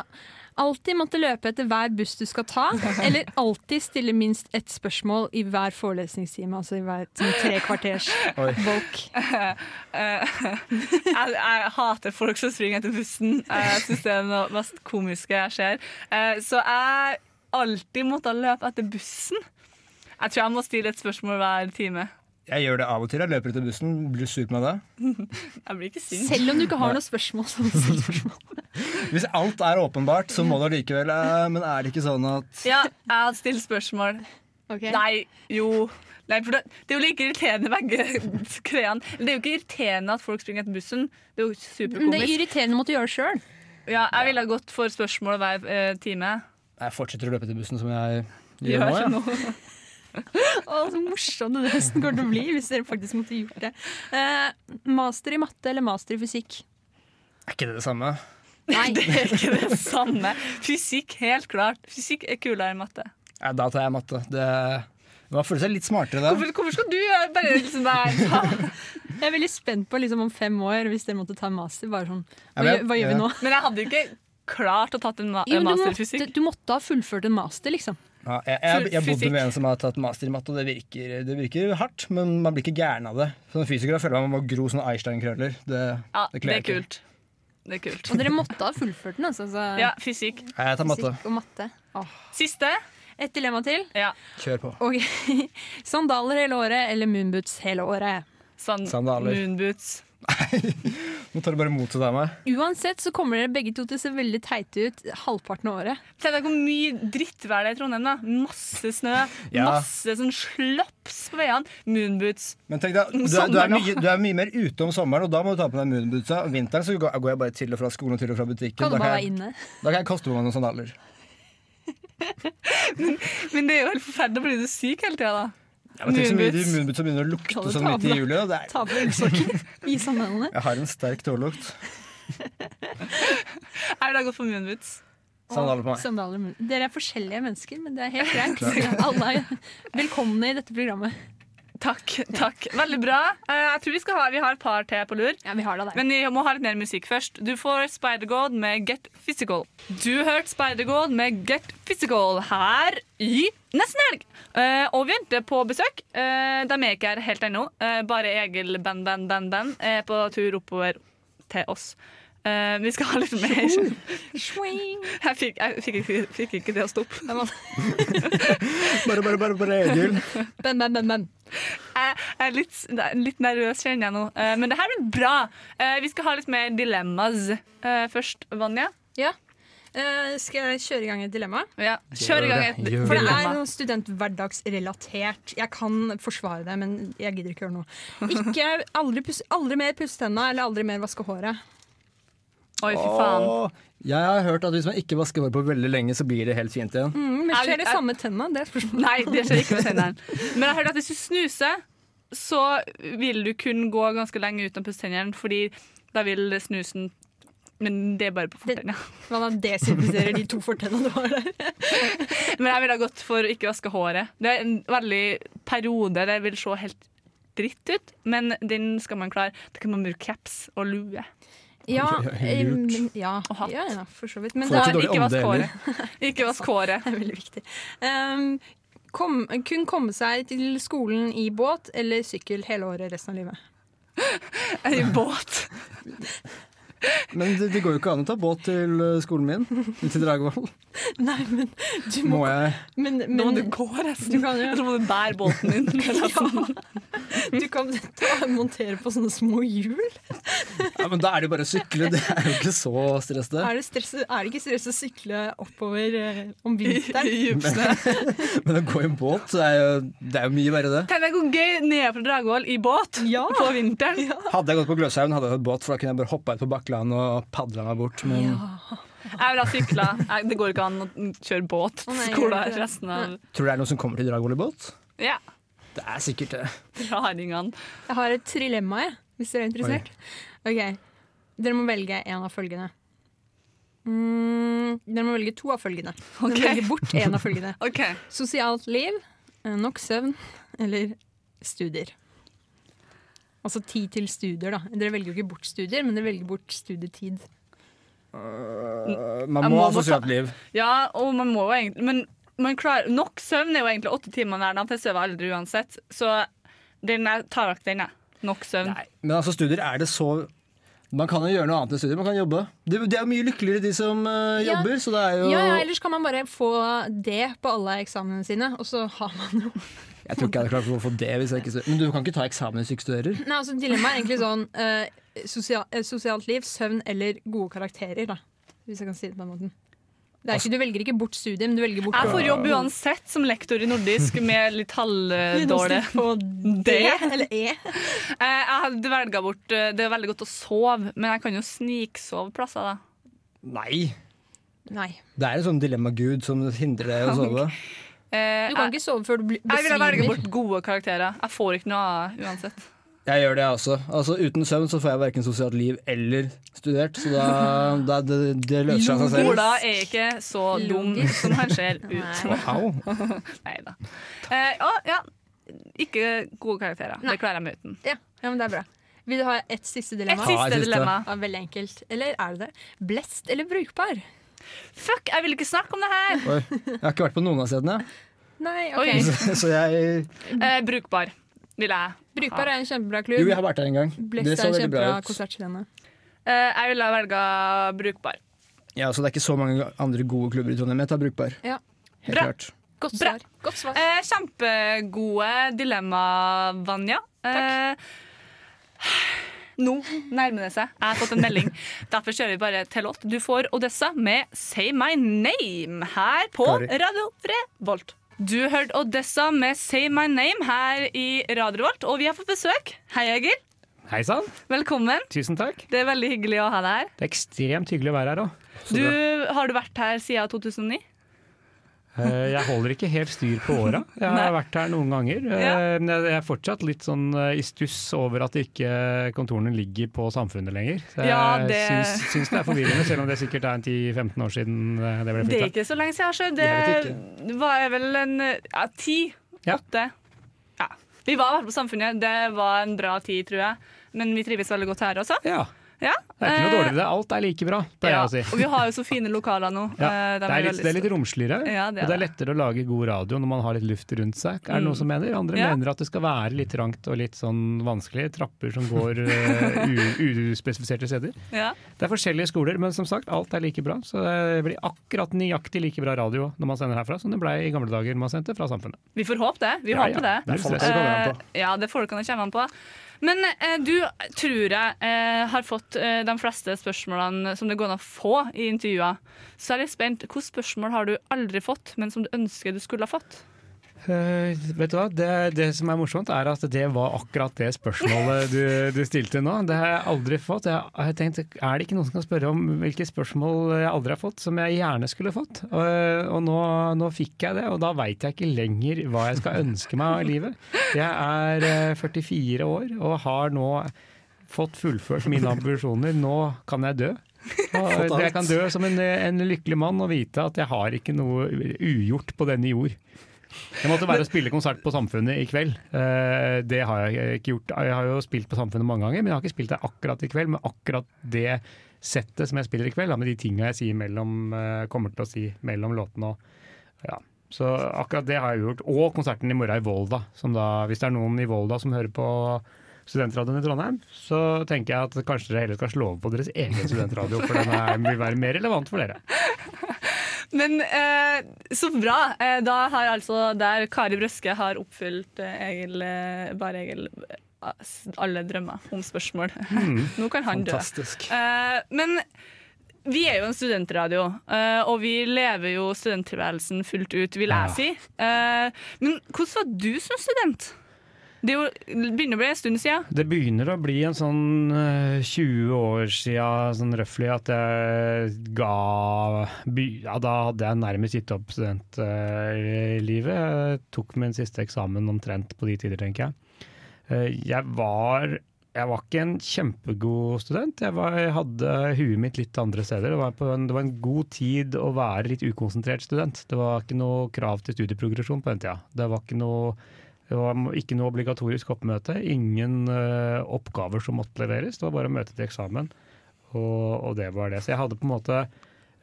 S5: Alltid måtte løpe etter hver buss du skal ta, eller alltid stille minst ett spørsmål i hver forelesningstime, altså i hver sånn tre kvarters bolk.
S3: Jeg, jeg hater folk som springer etter bussen. Jeg syns det er det mest komiske jeg ser. Eh, Så jeg alltid måtte løpe etter bussen. Jeg tror jeg må stille et spørsmål hver time.
S4: Jeg gjør det av og til. Jeg løper ut av bussen. Blir du sur på meg da?
S3: Jeg blir ikke sint.
S5: Selv om du ikke har noe spørsmål. Så spørsmål.
S4: Hvis alt er åpenbart, så må du allikevel eh, Men er det ikke sånn at
S3: Ja, jeg har stilt spørsmål.
S5: Okay.
S3: Nei, jo Nei, for det, det er jo like irriterende begge kreene. Det er jo ikke irriterende at folk springer etter bussen. Det er jo
S5: Men det er
S3: superkomisk.
S5: irriterende å måtte gjøre det sjøl.
S3: Ja, jeg ville ha gått for spørsmål hver eh, time.
S4: Jeg fortsetter å løpe etter bussen, som jeg gjør
S3: Gjør
S4: nå. Ja.
S5: Å, så morsom det nesten kommer til å bli hvis dere faktisk måtte gjort det. Eh, master i matte eller master i fysikk?
S4: Er ikke det det samme?
S5: Nei.
S3: Det er ikke det samme. Fysikk, helt klart. Fysikk er kulere enn matte.
S4: Ja, da tar jeg matte. Det, man føler seg litt smartere da.
S3: Hvorfor, hvorfor skal du gjøre bare liksom der?
S5: Jeg er veldig spent på liksom, om fem år, hvis dere måtte ta master. Bare sånn,
S4: Ja,
S5: hva,
S4: men-
S5: gjør, hva gjør vi nå?
S3: Men jeg hadde jo ikke klart å tatt en, ma
S5: Jo,
S3: master i fysikk.
S5: du måtte ha fullført en master, liksom.
S4: Ja, jeg, jeg, jeg bodde med en som har tatt master i matte, og det virker, det virker hardt, men man blir ikke gæren av det. Som fysiker føler man man må gro sånne Einstein-krøller. Det,
S3: Ja,
S4: det
S3: det er kult. Det er kult.
S5: Og dere måtte ha fullført den. Altså, så,
S3: Ja, fysikk.
S4: Jeg tar matte.
S5: Fysikk og matte. Åh.
S3: Siste.
S5: Et dilemma til.
S3: Ja.
S4: Kjør på.
S5: Okay. sandaler hele året eller moonboots hele året?
S3: San
S4: Sandaler.
S3: Moonboots.
S4: Nå tar du bare motsatt av meg.
S5: Uansett så kommer dere begge to til å se veldig teite ut halvparten av året.
S3: Tenk deg hvor mye drittvær det er i Trondheim. da Masse snø,
S4: Ja.
S3: masse sånn slaps på veiene. Moonboots.
S4: Men tenk deg, du, er, du, er mye, du er mye mer ute om sommeren, og da må du ta på deg moonbootsa. Om vinteren så går jeg bare til og fra skolen og til og fra butikken.
S5: Kan
S4: Da kan, jeg,
S5: inne?
S4: da kan jeg kaste på meg noen sandaler.
S3: Men det er jo helt forferdelig å bli så syk hele tida, da.
S4: Ja, tenk så mye
S3: Moonboots.
S4: moonbootsa begynner å lukte sånn midt i juli. Da. Det er,
S5: Ta på ullsokker i sandalene.
S4: jeg har en sterk tålukt.
S3: Jeg det ha gått for moonboots.
S4: Sandaler på meg.
S5: Sandaler. Dere er forskjellige mennesker, men det er helt greit. Alle er velkomne i dette programmet.
S3: Takk. takk. Veldig bra. Eh, Jeg tror vi, skal ha, vi har et par til på lur.
S5: Ja, vi har det der.
S3: Men vi må ha litt mer musikk først. Du får Spider-God med Get Physical. Du hørte Spider-God med Get Physical her i Nesten Helg. Eh, og vi venter på besøk. Eh, de er ikke her helt ennå. Eh, bare Egil Band Band Band Band er på tur oppover til oss. Uh, vi skal ha litt mer
S5: Swing.
S3: Jeg fikk, jeg fikk, ikke, fikk ikke det å stoppe.
S4: Bare, bare, bare, bare Egil.
S5: Ben, ben, ben, bam.
S3: Jeg er litt, litt nervøs, kjenner jeg nå. Eh, men det her blir bra. Eh, vi skal ha litt mer dilemmas eh, først. Vanja?
S5: Ja. Eh, skal jeg kjøre i gang et dilemma?
S3: Ja. Kjør i gang et
S4: dilemma.
S5: For det er noe studenthverdagsrelatert. Jeg kan forsvare det, men jeg gidder ikke gjøre noe. Ikke aldri, pus, aldri mer pusse tenna eller aldri mer vaske håret.
S3: Oi, fy faen.
S4: Åh, jeg har hørt at hvis man ikke vasker hår på veldig lenge, så blir det helt fint igjen.
S5: Mm, men
S3: Er-
S5: skjer det samme tenna? Det er spørsmålet.
S3: Nei, det skjer ikke med tennene. Men jeg har hørt at hvis du snuser, så vil du kun gå ganske lenge uten å pusse tennene, fordi da vil snusen Men det er bare på fortennene.
S5: Man desinfiserer de to fortennene du har der.
S3: Men jeg ville ha gått for å ikke vaske håret. Det er en veldig periode det vil se helt dritt ut, men den skal man klare. Da kan man bruke caps og lue.
S5: Ja,
S4: Lurt.
S5: eh, ja,
S3: Og hatt.
S5: ja, ja, for så vidt. Men er,
S4: dårlig
S3: ikke vask håret. Ikke vask håret.
S5: det er veldig viktig. Um, kom, kun komme seg til skolen i båt eller sykkel hele året resten av livet.
S3: I båt.
S4: Men det, det går jo ikke an å ta båt til eh, skolen min, til Dragvoll.
S5: Nei, men du må,
S4: Må jeg
S5: men, men,
S3: Nå må du gå resten.
S5: Du kan
S3: Så må du bære båten din.
S5: Ja, du kan ta, montere på sånne små hjul.
S4: Ja, Men da er det jo bare å sykle, det er jo ikke så stress, det.
S5: Er det, stress, er det ikke stress å sykle oppover eh, om vinteren?
S3: I i
S4: Men å gå i en båt, det er jo, det er jo mye verre, det.
S3: Tenk deg hvor gøy ned fra Dragvoll i båt
S5: Ja.
S3: på vinteren.
S4: Hadde jeg gått på Gløshaugen, hadde jeg hatt båt, for da kunne jeg bare hoppa ut på Bakkland og padla meg bort. Men
S3: Jeg vil ha sykla. Det går ikke an å kjøre båt til skolen resten av
S4: tror du det er noen som kommer til Dragvoll i båt?
S3: Ja.
S4: Det er sikkert det.
S3: Raringene.
S5: Jeg har et trilemma, jeg, hvis dere er interessert. Ok, Dere må velge en av følgende. Mm, dere må velge to av følgende. Dere må velge bort en av følgende.
S3: okay.
S5: Sosialt liv, eh, nok søvn eller studier. Altså tid til studier, da. Dere velger jo ikke bort studier, men dere velger bort studietid.
S4: Uh, Man må
S3: må
S4: ha sosialt liv.
S3: Ja, og man må jo egentlig Men man klarer, nok søvn er jo egentlig åtte timer hver natt. Jeg sover aldri uansett. Så den er, tar vekk den, jeg. Nok søvn.
S4: Nei, men altså studier er det så Man kan jo gjøre noe annet enn studier. Man kan jobbe. Det, de er mye lykkeligere, de som øh,
S5: Ja.
S4: jobber. Det er jo
S5: Ja, ja, Ellers kan man bare få det på alle eksamene sine, og så har man jo
S4: Jeg tror ikke jeg hadde klart å få det hvis jeg ikke. Men du kan ikke ta eksamen hvis du ikke studerer.
S5: Nei, altså Dilemmaet er egentlig sånn eh, sosial, eh, sosialt liv, søvn eller gode karakterer, da. Hvis jeg kan si det på den måten. Det er ikke, du velger ikke bort studiet, men du velger bort
S3: Jeg får jobb uansett som lektor i nordisk med litt halvdårlig
S5: på
S3: D.
S5: eller E.
S3: Eh, Jeg hadde velga bort eh, Det er veldig godt å sove, men jeg kan jo sniksove plasser, da.
S4: Nei.
S5: Nei.
S4: Det er et sånn dilemma-gud som hindrer deg i å sove.
S3: Eh,
S5: Du kan
S3: jeg,
S5: ikke sove før du besvimer.
S3: jeg ville velge bort gode karakterer. Jeg får ikke noe av uansett.
S4: Jeg gjør det, jeg også. Altså, uten søvn så får jeg verken sosialt liv eller studert, så da, da det, det løser seg av seg selv.
S3: Ola er ikke så dum som han ser ut.
S4: Au.
S3: Nei da. Eh, å, ja. Ikke gode karakterer. Det klarer jeg meg uten.
S5: Ja, ja, men det er bra. Vil du ha et siste dilemma?
S3: Et siste
S4: Ja, et siste.
S3: dilemma.
S5: Ja, veldig enkelt. Eller er det det? Blest eller brukbar?
S3: Fuck, jeg vil ikke snakke om det her!
S4: Oi. Jeg har ikke vært på noen av stedene,
S5: Nei, ok.
S4: så, så jeg
S3: Eh, brukbar, vil jeg.
S5: Brukbar er en kjempebra klubb.
S4: Jo, jeg har vært der en gang.
S5: Blest
S4: Det så
S5: er en
S4: veldig bra
S5: kjempebra
S4: ut.
S5: konsertscene.
S3: Eh, jeg ville velga brukbar.
S4: Ja, så det er ikke så mange andre gode klubber i Trondheim. Jeg tar brukbar.
S5: Ja.
S4: Helt
S3: Bra.
S4: klart.
S5: Godt
S3: Bra.
S5: svar. Godt svar.
S3: Eh, kjempegode dilemma, Vanja. Eh, nå nærmer det seg. Jeg har fått en melding. Derfor kjører vi bare til låt. Du får Odessa med 'Say My Name' her på Radio Revolt. Du hørte Odessa med 'Say My Name' her i Radio Revolt, og vi har fått besøk. Hei, Egil.
S9: Hei sann.
S3: Velkommen.
S9: Tusen takk.
S3: Det er veldig hyggelig å ha deg her.
S9: Det er ekstremt hyggelig å være her òg.
S3: Har du vært her siden 2009?
S9: Eh, Jeg holder ikke helt styr på åra. Jeg har vært her noen ganger. Eh, Men jeg er fortsatt litt sånn eh, i stuss over at ikke kontorene ligger på Samfunnet lenger. Så jeg
S3: Ja, det-
S9: syns, syns det er forvirrende, selv om det sikkert er en 10-15 år siden det ble
S3: Det er
S9: flytta.
S3: ikke så lenge siden. sjø.
S9: Jeg
S3: Det var vel en ja, ti? Åtte? Ja. Vi var i hvert fall på Samfunnet. Det var en bra tid, tror jeg. Men vi trives veldig godt her også.
S9: Ja.
S3: Ja.
S9: Det er ikke noe
S3: Eh,
S9: dårlig i det. Alt er like bra, pleier
S3: ja.
S9: jeg å si.
S3: Og vi har jo så fine lokaler nå.
S9: Ja,
S3: Eh, de
S9: det, er litt, det er litt romsligere,
S3: Ja, det er
S9: og det er lettere å lage god radio når man har litt luft rundt seg. Er det
S3: Mm.
S9: noen som mener? Andre
S3: Ja.
S9: mener at det skal være litt trangt og litt sånn vanskelig. Trapper som går uh, uspesifiserte steder.
S3: Ja.
S9: Det er forskjellige skoler, men som sagt, alt er like bra. Så det blir akkurat nøyaktig like bra radio når man sender herfra som det ble i gamle dager man sendte fra Samfunnet.
S3: Vi får håpe det. Vi håper
S9: ja.
S3: det.
S9: Det er folkene det kommer an på.
S3: Eh, ja, det folkene kommer an på. Men eh, du tror jeg eh, har fått eh, de fleste spørsmålene som det går an å få i intervjuer. Så jeg er litt spent. Hvilke spørsmål har du aldri fått, men som du ønsker du skulle ha fått?
S9: Eh, vet du hva? Det, det som er morsomt, er at det var akkurat det spørsmålet du, du stilte nå. Det har jeg aldri fått. Jeg har tenkt, Er det ikke noen som kan spørre om hvilke spørsmål jeg aldri har fått, som jeg gjerne skulle fått? Og, og nå, nå fikk jeg det, og da veit jeg ikke lenger hva jeg skal ønske meg av livet. Jeg er eh, 44 år og har nå fått fullført mine ambisjoner. Nå kan jeg dø. Og jeg kan dø som en, en lykkelig mann og vite at jeg har ikke noe ugjort på denne jord. Det måtte være å spille konsert på Samfunnet i kveld. Eh, Det har jeg ikke gjort. Jeg har jo spilt på Samfunnet mange ganger, men jeg har ikke spilt der akkurat i kveld. Men akkurat det settet som jeg spiller i kveld, med de tinga jeg sier mellom, eh, kommer til å si mellom låtene. Og, ja. Så akkurat det har jeg gjort. Og konserten i morgen i Volda. Da, hvis det er noen i Volda som hører på Studentradioen i Trondheim, så tenker jeg at kanskje dere heller skal slå over på deres egen studentradio, for den vil være mer relevant for dere.
S3: Men eh, så bra. Eh, da har altså der Kari Brøske har oppfylt eh, Egil, eh, bare Egil eh, alle drømmer om spørsmål.
S4: Mm.
S3: Nå kan han
S4: Fantastisk.
S3: dø. Eh, men vi er jo en studentradio, eh, og vi lever jo studenttilværelsen fullt ut, vil jeg
S9: Ja.
S3: si. Eh, men hvordan var du som student? Det er begynner å bli en stund siden.
S9: Det begynner å bli en sånn eh, 20 år siden sånn røftlig at jeg ga Ja, da hadde jeg nærmest gitt opp studentlivet. Jeg tok min siste eksamen omtrent på de tider, tenker jeg. Eh, Jeg var jeg var ikke en kjempegod student. Jeg, var, jeg hadde huet mitt litt andre steder. Det var, en, det var en god tid å være litt ukonsentrert student. Det var ikke noe krav til studieprogresjon på den tida. Det var ikke noe, det var ikke noe obligatorisk oppmøte. Ingen uh, oppgaver som måtte leveres. Det var bare å møte til eksamen, og, og det var det. Så jeg hadde på en måte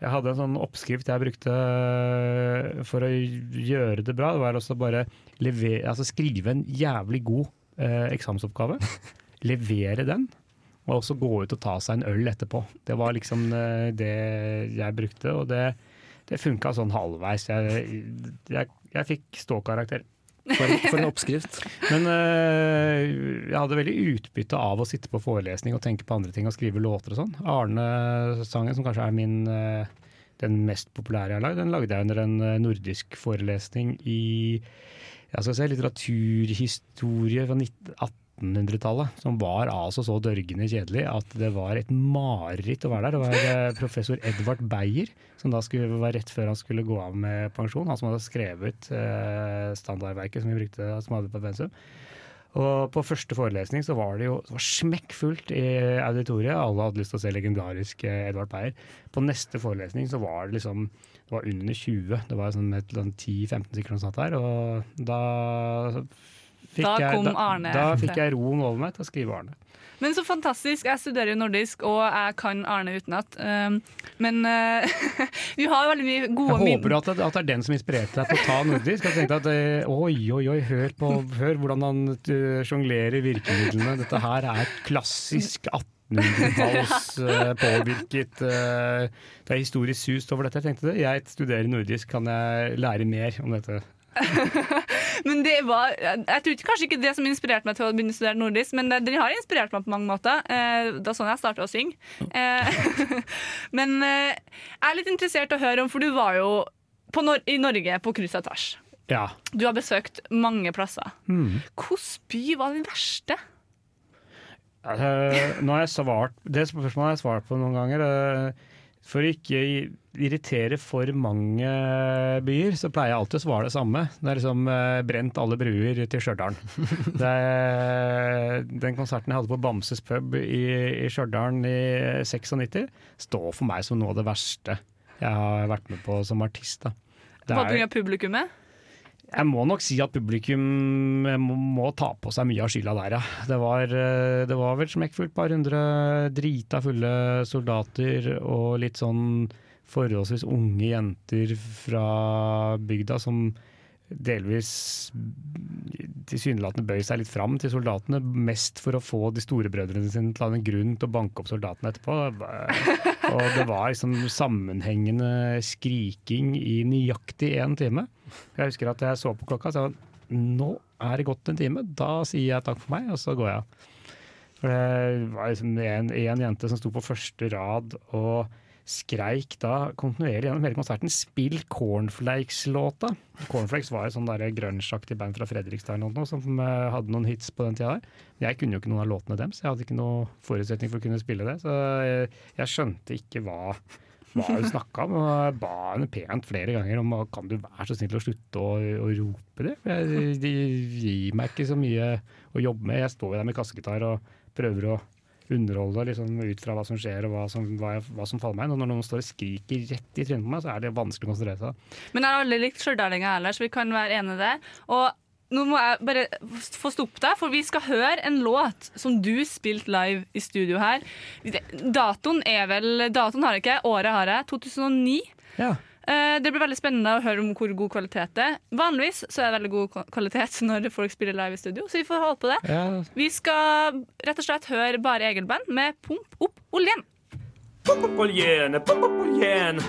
S9: jeg hadde en sånn oppskrift jeg brukte eh, for å gjøre det bra. Det var også bare lever, altså skrive en jævlig god uh, eksamensoppgave. levere den, og også gå ut og ta seg en øl etterpå. Det var liksom uh, det jeg brukte, og det, det funka sånn halvveis. Jeg, jeg, jeg fikk ståkarakter.
S4: For, for en oppskrift.
S9: Men øh, jeg hadde veldig utbytte av å sitte på forelesning og tenke på andre ting og skrive låter og sånn. Arne-sangen, som kanskje er min eh, den mest populære jeg har lagd, den lagde jeg under en eh, nordisk forelesning i jeg skal si, litteraturhistorie fra 19- 1800-tallet, som var altså så dørgende kjedelig at det var et mareritt å være der. Det var eh, professor Edvard Beyer, som da skulle, var rett før han skulle gå av med pensjon. Han som hadde skrevet eh, standardverket som vi brukte som hadde på pensum. Og på første forelesning så var det jo det var smekkfullt i auditoriet. Alle hadde lyst til å se legendarisk eh, Edvard Beyer. På neste forelesning så var det liksom det var under 20. Det var sånn annet 10-15 sekunder som satt der. Og da fikk,
S3: Da
S9: jeg,
S3: kom
S9: da,
S3: Arne
S9: da fikk jeg roen over meg til å skrive Arne.
S3: Men så fantastisk. Jeg studerer jo nordisk, og jeg kan Arne utenat. Um, men uh, vi har veldig mye gode
S9: minner
S3: Jeg
S9: håper at det, at det er den som inspirerte deg til å ta nordisk. Jeg tenkte at eh, oi, oi, oi, hør, på, hør hvordan han uh, sjonglerer virkemidlene. Dette her er klassisk 1800-talls eh, påvirket eh, Det er historisk sust over dette. Jeg tenkte det. Jeg studerer nordisk, kan jeg lære mer om dette?
S3: Men det var Jeg tror kanskje ikke det som inspirerte meg til å begynne å studere nordisk, men den har inspirert meg på mange måter. Eh, Det var sånn jeg starta å synge. Eh, Men eh, jeg er litt interessert i å høre om, for du var jo på Nor i Norge på og tvers.
S9: Ja.
S3: Du har besøkt mange plasser.
S9: Mm.
S3: Hvilken by var den verste?
S9: Uh, nå har jeg svart, det spørsmålet har jeg svart på noen ganger. eh, For å ikke irritere for mange byer, så pleier jeg alltid å svare det samme. Det er liksom eh, brent alle bruer til Stjørdal. Den konserten jeg hadde på Bamses pub i, i Stjørdal i 96, står for meg som noe av det verste jeg har vært med på som artist. Da. Det
S3: Hva
S9: er-
S3: pga. publikummet?
S9: Jeg må nok si at publikum må, må ta på seg mye av skylda der, ja. Det var, eh, det var vel smekkfullt, par hundre drita fulle soldater og litt sånn forholdsvis unge jenter fra bygda som delvis tilsynelatende bøy seg litt fram til soldatene, mest for å få de store brødrene sine til å ha en grunn til å banke opp soldatene etterpå. Og det var liksom sammenhengende skriking i nøyaktig én time. Jeg husker at jeg så på klokka og sa nå er det gått en time, da sier jeg takk for meg, og så går jeg. For det var liksom en, en jente som sto på første rad og skreik da kontinuerlig gjennom hele konserten 'Spill Cornflakes'-låta. Cornflakes var et sånn grunge-aktig band fra Fredrikstad eller noe, som eh, hadde noen hits på den tida der. Men jeg kunne jo ikke noen av låtene deres, jeg hadde ikke noen forutsetning for å kunne spille det. Så jeg, jeg skjønte ikke hva, hva hun snakka om. Og jeg ba henne pent flere ganger om kan du være så snill å slutte å, å rope det. Jeg, de gir meg ikke så mye å jobbe med. Jeg står jo der med kassegitar og prøver å underholde liksom, ut fra hva som skjer og hva som, hva, hva som faller meg inn. Og når noen står og skriker rett i trynet på meg, så er det vanskelig å konsentrere seg.
S3: Men jeg har aldri likt stjørdalinger heller, så vi kan være enige der. Og nå må jeg bare få stoppe deg, for vi skal høre en låt som du spilte live i studio her. Datoen er vel Datoen har jeg ikke, året har jeg. 2009.
S9: Ja.
S3: Eh, Det blir veldig spennende å høre om hvor god kvalitet det er. Vanligvis så er det veldig god kvalitet når folk spiller live i studio, så vi får holde på det.
S9: Ja.
S3: Vi skal rett og slett høre Bare Egil-band med Pump opp oljen.
S10: Pump opp oljen, pump opp oljen.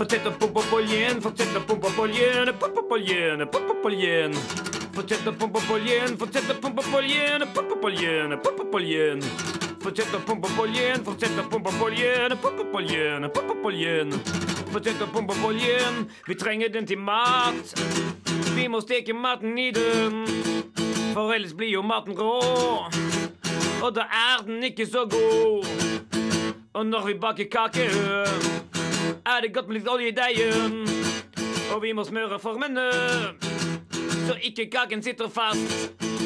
S10: Fortsett å pumpe opp oljen, fortsett å pumpe opp oljen, pump opp oljen, pump opp oljen. Fortsett å pumpe opp oljen, fortsett å pumpe opp oljen, pump opp oljen, pump opp oljen. Fortsett å pumpe opp oljen, fortsett å pumpe opp oljen, pump opp oljen, pump opp oljen. Fortsett å pumpe opp oljen, vi trenger den til mat. Vi må steke maten i den, for ellers blir jo maten rå. Og da er den ikke så god. Og når vi baker kake, er det godt med litt olje i deigen. Og vi må smøre formene, så ikke kaken sitter fast.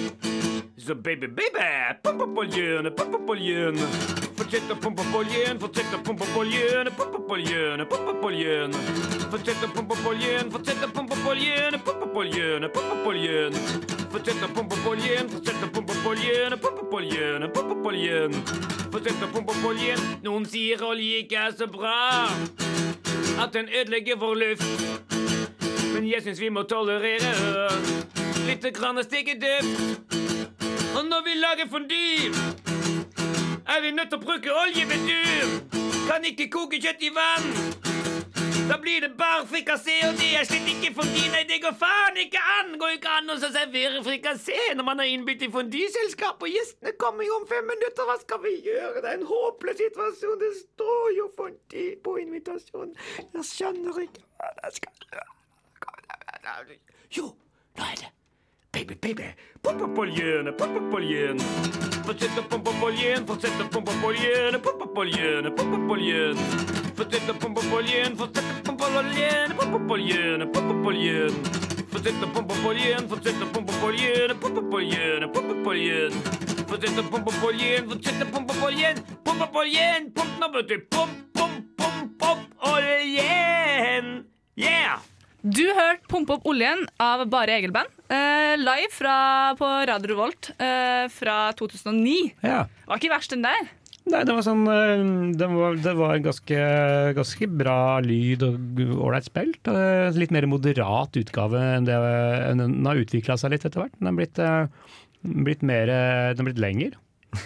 S10: Så baby, baby, pump opp oljen, pump opp oljen. Fortsett å pumpe opp oljen, fortsett å pumpe opp oljen, pump opp oljen, pump opp oljen. Fortsett å pumpe opp oljen, fortsett å pumpe opp oljen, pump opp oljen, pump opp oljen. Fortsett å pumpe opp oljen, fortsett å pumpe opp oljen, pump opp oljen, pump opp oljen. Fortsett å pumpe opp oljen. Noen sier olje ikke er så bra, at den ødelegger vår luft. Men jeg syns vi må tolerere litt grann stekeduft. Og når vi lager fondy, er vi nødt til å bruke oljebedur. Kan ikke koke kjøtt i vann. Da blir det bare frikassé, og det er slett ikke fondy. Nei, det går faen ikke an. Går ikke an å servere frikassé når man har innbytt i fondyselskap, og gjestene kommer jo om fem minutter. Hva skal vi gjøre? Det er en håpløs situasjon. Det står jo fondy på invitasjonen. Jeg skjønner ikke hva jeg skal gjøre. Jo, nå er det. Baby, baby, pump opp oljen, pump opp oljen. Fortsett å pumpe opp oljen, fortsett å pumpe opp oljen, pump opp oljen, pump opp oljen. Fortsett å pumpe opp oljen, fortsett å pumpe opp oljen, pump opp oljen, pump opp oljen. Fortsett å pumpe på igjen, fortsett å pumpe på igjen, pumpe på igjen, pumpe på igjen. Fortsett å pumpe på igjen, fortsett å pumpe på igjen, pumpe på igjen. Pump nå, vet du. Pump, pump, pump, pump oljen. Yeah!
S3: Du hørte 'Pump opp oljen' av Bare Egil-band. Eh, live fra, på Radio Revolt eh, fra 2009.
S9: Ja.
S3: Var ikke verst den der.
S9: Nei, det var sånn eh, Det var, det var ganske, ganske bra lyd og ålreit spilt. Eh, Litt mer moderat utgave enn det Den har utvikla seg litt etter hvert. Den har blitt, eh, blitt mer Den har blitt lengre.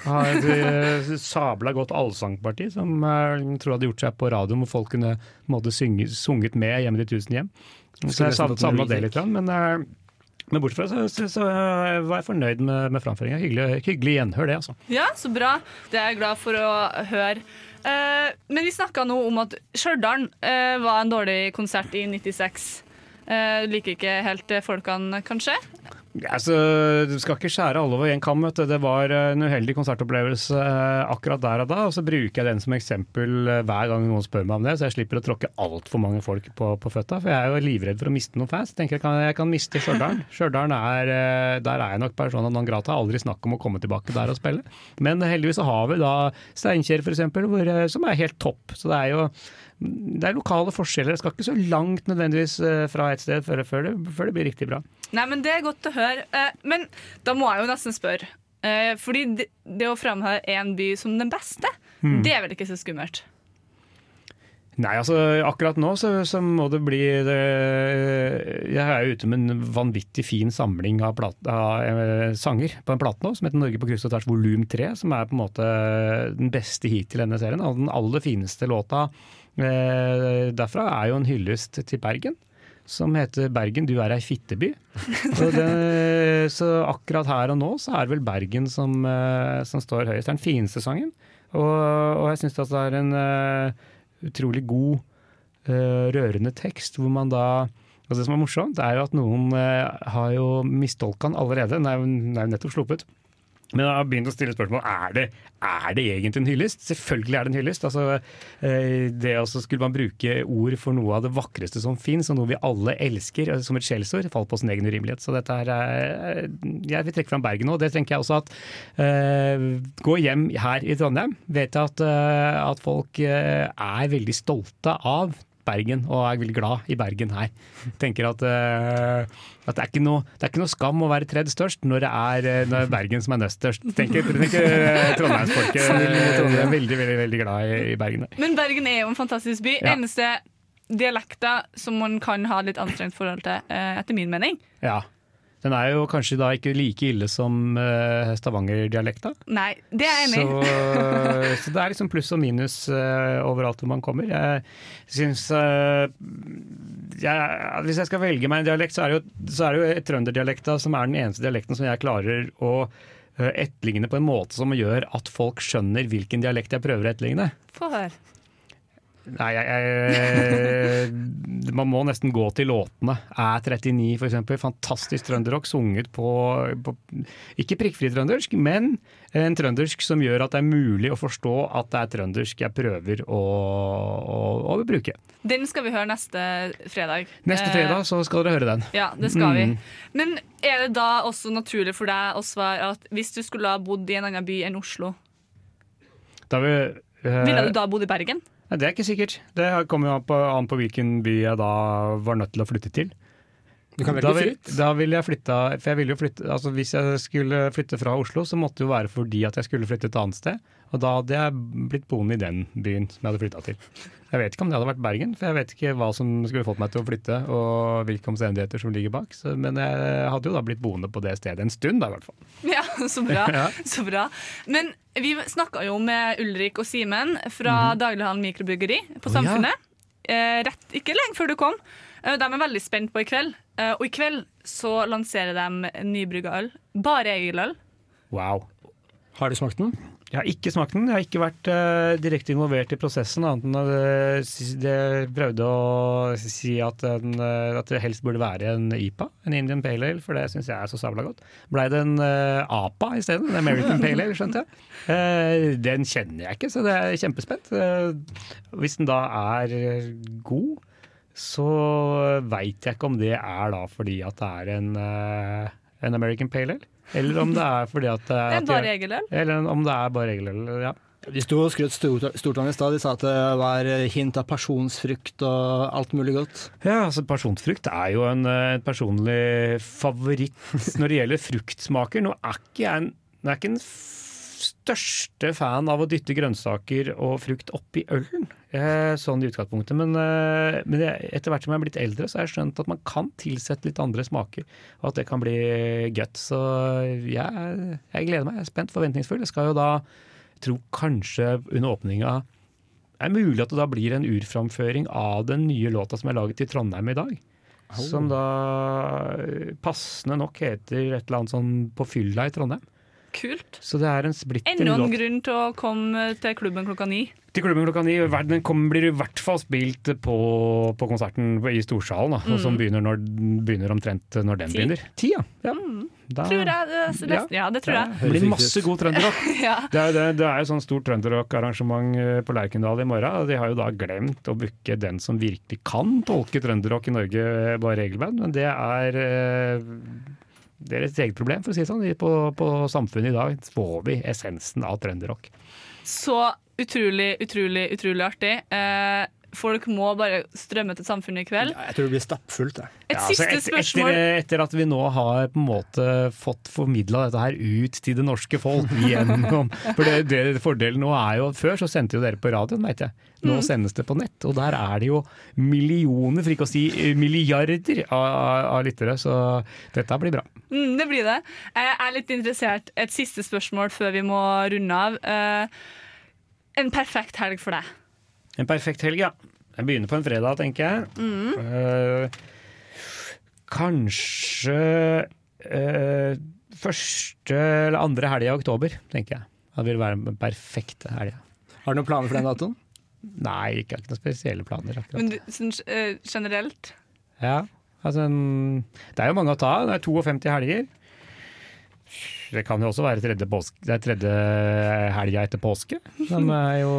S9: Har et sabla godt allsangparti som jeg tror hadde gjort seg på radioen, hvor folk kunne måtte synge, sunget med hjemme i de tusen hjem. Så jeg savna det litt, men, eh, men bortsett fra så, så, så var jeg fornøyd med, med framføringa. Hyggelig, hyggelig gjenhør, det, altså.
S3: Ja, så bra. Det er jeg glad for å høre. Eh, men vi snakka nå om at Stjørdal eh, var en dårlig konsert i 96. Eh, liker ikke helt folkene, kanskje?
S9: Altså, du skal ikke skjære alle over én kam. vet du. Det var eh, en uheldig konsertopplevelse eh, akkurat der og da. og Så bruker jeg den som eksempel eh, hver gang noen spør meg om det, så jeg slipper å tråkke altfor mange folk på, på føtta. For jeg er jo livredd for å miste noen fans. Tenker jeg kan, jeg kan miste Stjørdal. Stjørdal er Der er jeg nok persona non grata. Aldri snakk om å komme tilbake der og spille. Men heldigvis så har vi da Steinkjer, eh, som er helt topp. Så det er jo det er lokale forskjeller. Det skal ikke så langt nødvendigvis eh, fra et sted før, før, det, før det blir riktig bra.
S3: Nei, men Det er godt å høre. Eh, men da må jeg jo nesten spørre. Eh, fordi det, det å framheve én by som den beste,
S9: Hmm.
S3: det er vel ikke så skummelt?
S9: Nei, altså akkurat nå så, så må det bli det, Jeg er ute med en vanvittig fin samling av, plat, av sanger på en plate nå, som heter Norge på kryss og tvers volum 3, som er på en måte den beste hittil i denne serien. Og den aller fineste låta derfra er jo en hyllest til Bergen. Som heter 'Bergen, du er ei fitteby'. Så, det, så akkurat her og nå så er det vel Bergen som, eh, som står høyest. Det er den fineste sangen. Og, og jeg syns det er en uh, utrolig god, uh, rørende tekst, hvor man da og Det som er morsomt, det er jo at noen uh, har jo mistolka den allerede. Den er jo, den er jo nettopp sluppet. Men jeg har begynt å stille spørsmål er det, er det egentlig en hyllest. Selvfølgelig er det en hyllest. Altså, eh, det også Skulle man bruke ord for noe av det vakreste som fins, og noe vi alle elsker eh, som et skjellsord, faller på sin egen urimelighet. Så dette er, eh, Jeg vil trekke fram Bergen nå. Det tenker jeg også at uh, Gå hjem her i Trondheim. Vet at, uh, at folk er veldig stolte av Bergen, og er veldig glad i Bergen her. Tenker at, eh, at det, er ikke noe, det er ikke noe skam å være tredje størst når det er, eh, når det er Bergen som er nest størst. Tenker, tenker eh, Trondheimsfolket er veldig, veldig, veldig glad i, i Bergen.
S3: Men Bergen er jo en fantastisk by.
S9: Ja.
S3: Eneste dialekta som man kan ha litt anstrengt forhold til, etter min mening.
S9: Ja. Den er jo kanskje da ikke like ille som uh, Stavanger-dialekta.
S3: Nei, det er jeg enig i.
S9: så det er liksom pluss og minus uh, overalt hvor man kommer. Jeg syns uh, Hvis jeg skal velge meg en dialekt, så er det jo, så er det jo trønderdialekta som er den eneste dialekten som jeg klarer å eh, etterligne på en måte som gjør at folk skjønner hvilken dialekt jeg prøver å etterligne.
S3: Få høre.
S9: Nei, jeg, jeg, Man må nesten gå til låtene. Æ39 f.eks. Fantastisk trønderrock sunget på, på ikke prikkfri trøndersk, men en trøndersk som gjør at det er mulig å forstå at det er trøndersk jeg prøver å, å, å bruke.
S3: Den skal vi høre neste fredag.
S9: Neste
S3: Eh,
S9: fredag så skal dere høre den.
S3: Ja, det skal vi.
S9: Mm.
S3: Men er det da også naturlig for deg å svare at hvis du skulle ha bodd i en annen by enn Oslo,
S9: Da vi, eh,
S3: ville du da bodd i Bergen?
S9: Det er ikke sikkert. Det kommer jo an på, an på hvilken by jeg da var nødt til å flytte til.
S4: Du kan velge fritt.
S9: Da vil jeg flytte, for jeg ville jo flytte, altså Hvis jeg skulle flytte fra Oslo, så måtte det jo være fordi at jeg skulle flytte et annet sted. Og da hadde jeg blitt boende i den byen som jeg hadde flytta til. Jeg vet ikke om det hadde vært Bergen, for jeg vet ikke hva som skulle fått meg til å flytte, og hvilke omstendigheter som ligger bak. Så, men jeg hadde jo da blitt boende på det stedet en stund, da i hvert fall.
S3: Ja, så bra.
S9: Ja.
S3: så bra. Men vi snakka jo med Ulrik og Simen fra Daglighandel mikrobryggeri på
S9: Samfunnet. Oh, ja.
S3: Eh, rett, ikke lenge før du kom. Eh, de er veldig spent på i kveld. Eh, og i kveld så lanserer de nybrygga øl. Bare Egil-øl.
S9: Wow.
S4: Har du smakt den?
S9: Jeg har ikke smakt den. Jeg har ikke vært uh, direkte involvert i prosessen, annet enn at jeg prøvde å si at, den, eh, at det helst burde være en IPA, en Indian Pale Ale, for det syns jeg er så sabla godt. Blei det en uh, APA isteden? En American Pale Ale, skjønte jeg. Uh, den kjenner jeg ikke, så det er kjempespent. Eh, hvis den da er eh, god, så veit jeg ikke om det er da fordi at det er en, eh, en American Pale Ale. Eller om det er fordi at det er
S3: bare egeløl?
S9: Eller om det er bare regeløl, ja.
S4: De sto og skrøt stort, stort i stad. De sa at det var hint av pasjonsfrukt og alt mulig godt.
S9: Ja, altså Pasjonsfrukt er jo en en personlig favoritt når det gjelder fruktsmaker. Nå er ikke jeg en, er ikke en største fan av å dytte grønnsaker og frukt oppi ølen, eh, sånn i utgangspunktet. Men, eh, men jeg, etter hvert som jeg er blitt eldre, så har jeg skjønt at man kan tilsette litt andre smaker, og at det kan bli godt. Så jeg, jeg gleder meg. Jeg er spent, forventningsfull. Jeg skal jo da tro kanskje under åpninga er mulig at det da blir en urframføring av den nye låta som er laget i Trondheim i dag. Som da eh, passende nok heter et eller annet sånn På fylla i Trondheim.
S3: Kult.
S9: Så det er en splitter
S3: Enda en
S9: låt.
S3: grunn til å komme til klubben klokka ni.
S9: Til klubben klokka ni. Den kommer, blir i hvert fall spilt på, på konserten i Storsalen, da, mm. som
S3: Mm.
S9: begynner, når, begynner omtrent når den
S3: Ti.
S9: begynner. Ti, ja. ja. Da-
S3: Tror jeg. Det, det, ja, det tror jeg.
S9: Det blir masse god trønderrock.
S3: Ja.
S9: Det er, det, det er jo sånn stort trønderrock-arrangement eh, på Lerkendal i morgen. De har jo da glemt å booke den som virkelig kan tolke trønderrock i Norge, eh, bare regelband. Men det er eh, det er et eget problem, for å si det sånn. På, på Samfunnet i dag får vi essensen av trønderrock.
S3: Så utrolig, utrolig, utrolig artig. Eh, folk må bare strømme til Samfunnet i kveld.
S4: Jeg tror det blir stappfullt.
S3: Et siste
S9: altså, et-
S3: spørsmål.
S9: Etter, etter at vi nå har på en måte fått formidla dette her ut til det norske folk gjennom For det, det Fordelen nå er jo at før så sendte jo dere på radioen, veit jeg. Nå
S3: Mm.
S9: sendes det på nett, og der er det jo millioner, for ikke å si eh, milliarder av, av, av lyttere. Så dette blir bra.
S3: Mm, det blir det. Jeg er litt interessert. Et siste spørsmål før vi må runde av. Eh, en perfekt helg for deg?
S9: En perfekt helg, ja. Jeg begynner på en fredag, tenker jeg.
S3: Mm.
S9: Uh, kanskje uh, første eller andre helga i oktober, tenker jeg. Det vil være den perfekte helga.
S4: Har du noen planer for den datoen?
S9: Nei, ikke, ikke noen spesielle planer. akkurat.
S3: Men du, sånn, uh, generelt?
S9: Ja, altså en, Det er jo mange å ta. av. Det er 52 helger. Det kan jo også være tredje, påske, det er tredje helga etter påske, som er jo